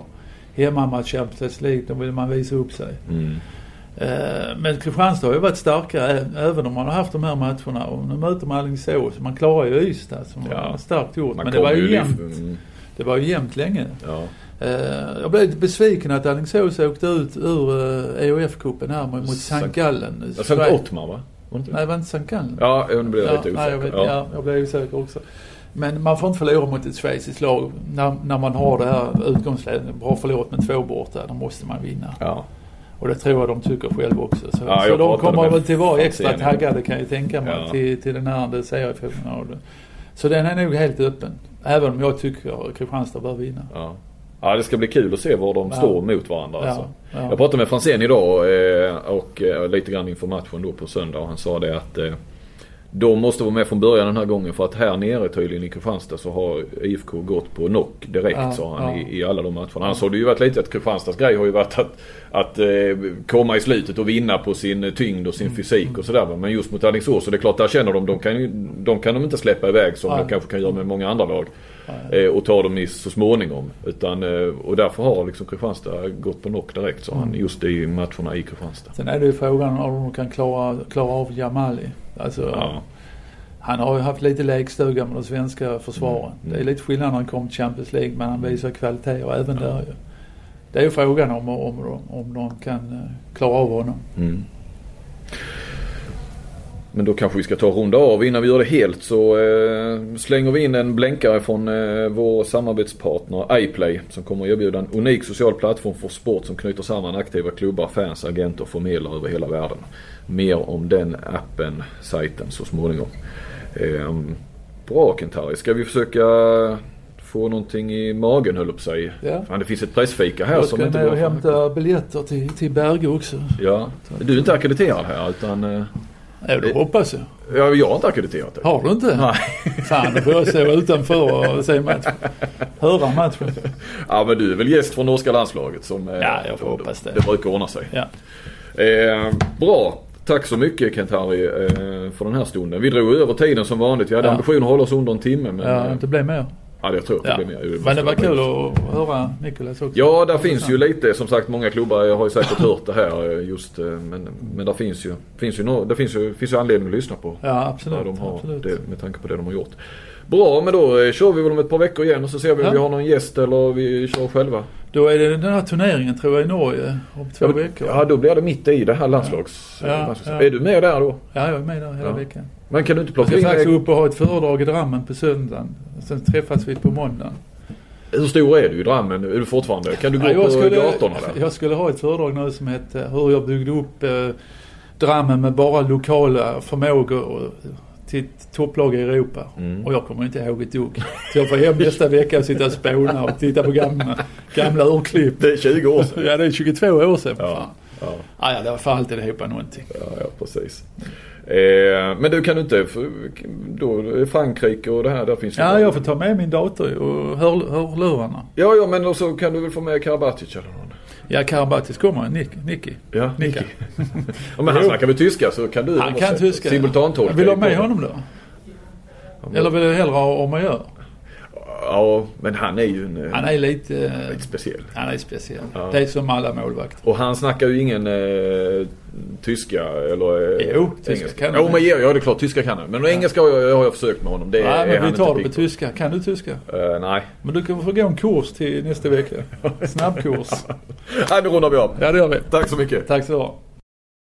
hemmamatch Champions League, då vill man visa upp sig. Mm. Eh, Men Kristianstad har ju varit starkare ä- även om man har haft de här matcherna. Och nu möter man Alingsås. Man klarar ju Ystad som Ja. starkt gjort. Man Men det var ju jämnt. Mm. Det var ju jämnt länge. Ja. Eh, Jag blev lite besviken att Alingsås åkte ut ur eh, EOF-cupen här mot, Sankt- Sankt Gallen. Jag sa inte Ottmar va? Var? Nej, var inte Sankt Gallen. Ja, nu blir jag lite nej, jag, osäker. vet, Ja. ja, jag blev osäker också. Men man får inte förlora mot ett schweiziskt lag när, när man har det här utgångsläget. Har förlorat med två borta, då måste man vinna. Ja. Och det tror jag de tycker själva också. Så, Ja, så de kommer väl till vara extra taggade kan jag tänka mig Ja. till, till den här seriefinalen. Så den är nog helt öppen. Även om jag tycker Kristianstad bör vinna. Ja. Ja, det ska bli kul att se var de Ja. står mot varandra. Ja, Alltså. ja. Jag pratade med Franzén idag eh, och eh, lite grann inför matchen då på söndag och han sa det att eh, de måste vara med från början den här gången för att här nere tydligen i Kristianstad så har IFK gått på knock direkt Ja, sa han ja. i, i alla de matcherna. Annars har det ju varit lite att Kristianstads grej har ju varit att, att eh, komma i slutet och vinna på sin tyngd och sin Mm. fysik och sådär. va. Men just mot Alingsås så det är klart där känner de, de kan, ju, de kan de inte släppa iväg som Nej. de kanske kan göra med många andra lag. Eh, och ta dem i så småningom. Utan, eh, och därför har liksom Kristianstad gått på knock direkt sa han. Just i matcherna i Kristianstad. Sen är det ju frågan om de kan klara, klara av Jamali. Alltså, Ja. Han har ju haft lite lekstuga med de svenska försvaren. Mm. Det är lite skillnad när han kom till Champions League men han visar kvalitet och även där ju. Det är ju frågan om, om, om, om de kan eh, klara av honom. Mm. Men då kanske vi ska ta och runda av. Innan vi gör det helt så eh, slänger vi in en blänkare från eh, vår samarbetspartner iPlay som kommer att erbjuda en unik social plattform för sport som knyter samman aktiva klubbar, fans, agenter och förmedlare över hela världen. Mer om den appen, sajten så småningom. Eh, bra Kent-Harry, ska vi försöka få någonting i magen höll jag att säga. Ja. Fan, det finns ett pressfika här Jag som ska inte ner och hämta biljetter till, till Berge också. Ja, du är inte akkrediterad här utan... eh, Ja, det hoppas jag. Ja, jag har inte akkrediterat det. Har du inte? Nej. Fan, då får jag stå utanför och se matchen. Höra matchen. Ja, men du är väl gäst från norska landslaget som... eh, Ja, jag får hoppas det. Det brukar ordna sig. Ja. Eh, bra. Tack så mycket Kent-Harry eh, för den här stunden. Vi drog över tiden som vanligt. Vi hade Ja. ambition att hålla oss under en timme. Men, Ja, eh, inte bli mer. Ja jag tror att det Ja. blir mer. Men det var kul att höra Nicolas också. Ja, där finns ju lite. Som sagt, många klubbar har ju säkert hört det här eh, just. eh, Men, men där finns ju, finns ju, nå- det finns ju, finns ju anledning att lyssna på. Ja, absolut. De har absolut. det, med tanke på det de har gjort. Bra, men då eh, kör vi väl om ett par veckor igen och så ser vi om Ja. vi har någon gäst eller vi kör själva. Då är det den här turneringen tror jag i Norge om två Ja, veckor. Ja, då blir det mitt i det här landslags... Ja, landslags-. Är du med där då? Ja, jag är med där hela veckan. Men kan du inte Jag plocka ska in faktiskt upp och ha ett föredrag i Drammen på söndagen. Sen träffas vi på måndagen. Hur stor är du i Drammen? Är du fortfarande? Kan du gå Ja, på skulle, gatorna där? jag skulle ha ett föredrag nu som hette hur jag byggde upp eh, Drammen med bara lokala förmågor och- till ett topplag i Europa. Mm. Och jag kommer inte ihåg ett dugg. Så jag får hem nästa vecka och sitta och spåna och titta på gamla, gamla urklipp. Det är 20 år sedan. Ja, det är 22 år sedan. Ja. Fan. Ja, Ah, ja, det får alltid ihop någonting. ja, ja precis. Eh, men du kan du inte, då är Frankrike och det här, där finns. Ja, jag får ta med min dator och hör, hörlurarna. Ja, ja, men så kan du väl få med Karabatic eller någon? Ja, Karabatis kommer. Nick, Nicky. Ja, Nicka. ja, men han snackar väl tyska så kan du Han kan tyska. Simultantolka. Vill du ha med honom då? Eller vill du hellre ha om man gör? Ja, men han är ju en, eh, Han är lite... eh, lite speciell. Han är speciell. Ja. Det är som alla målvakter. Och han snackar ju ingen eh, tyska eller eh, Jo, tyska engelska. kan han. Jo, men ja, ja, det är klart. Tyska kan han. Men engelska har jag, har jag försökt med honom. Det Nej, är men han vi tar det på tyska. Kan du tyska? Eh, nej. Men du kan få gå en kurs till nästa vecka. Snabbkurs. Nej, nu rundar vi av. Ja, det gör vi. Tack så mycket. Tack så du ha.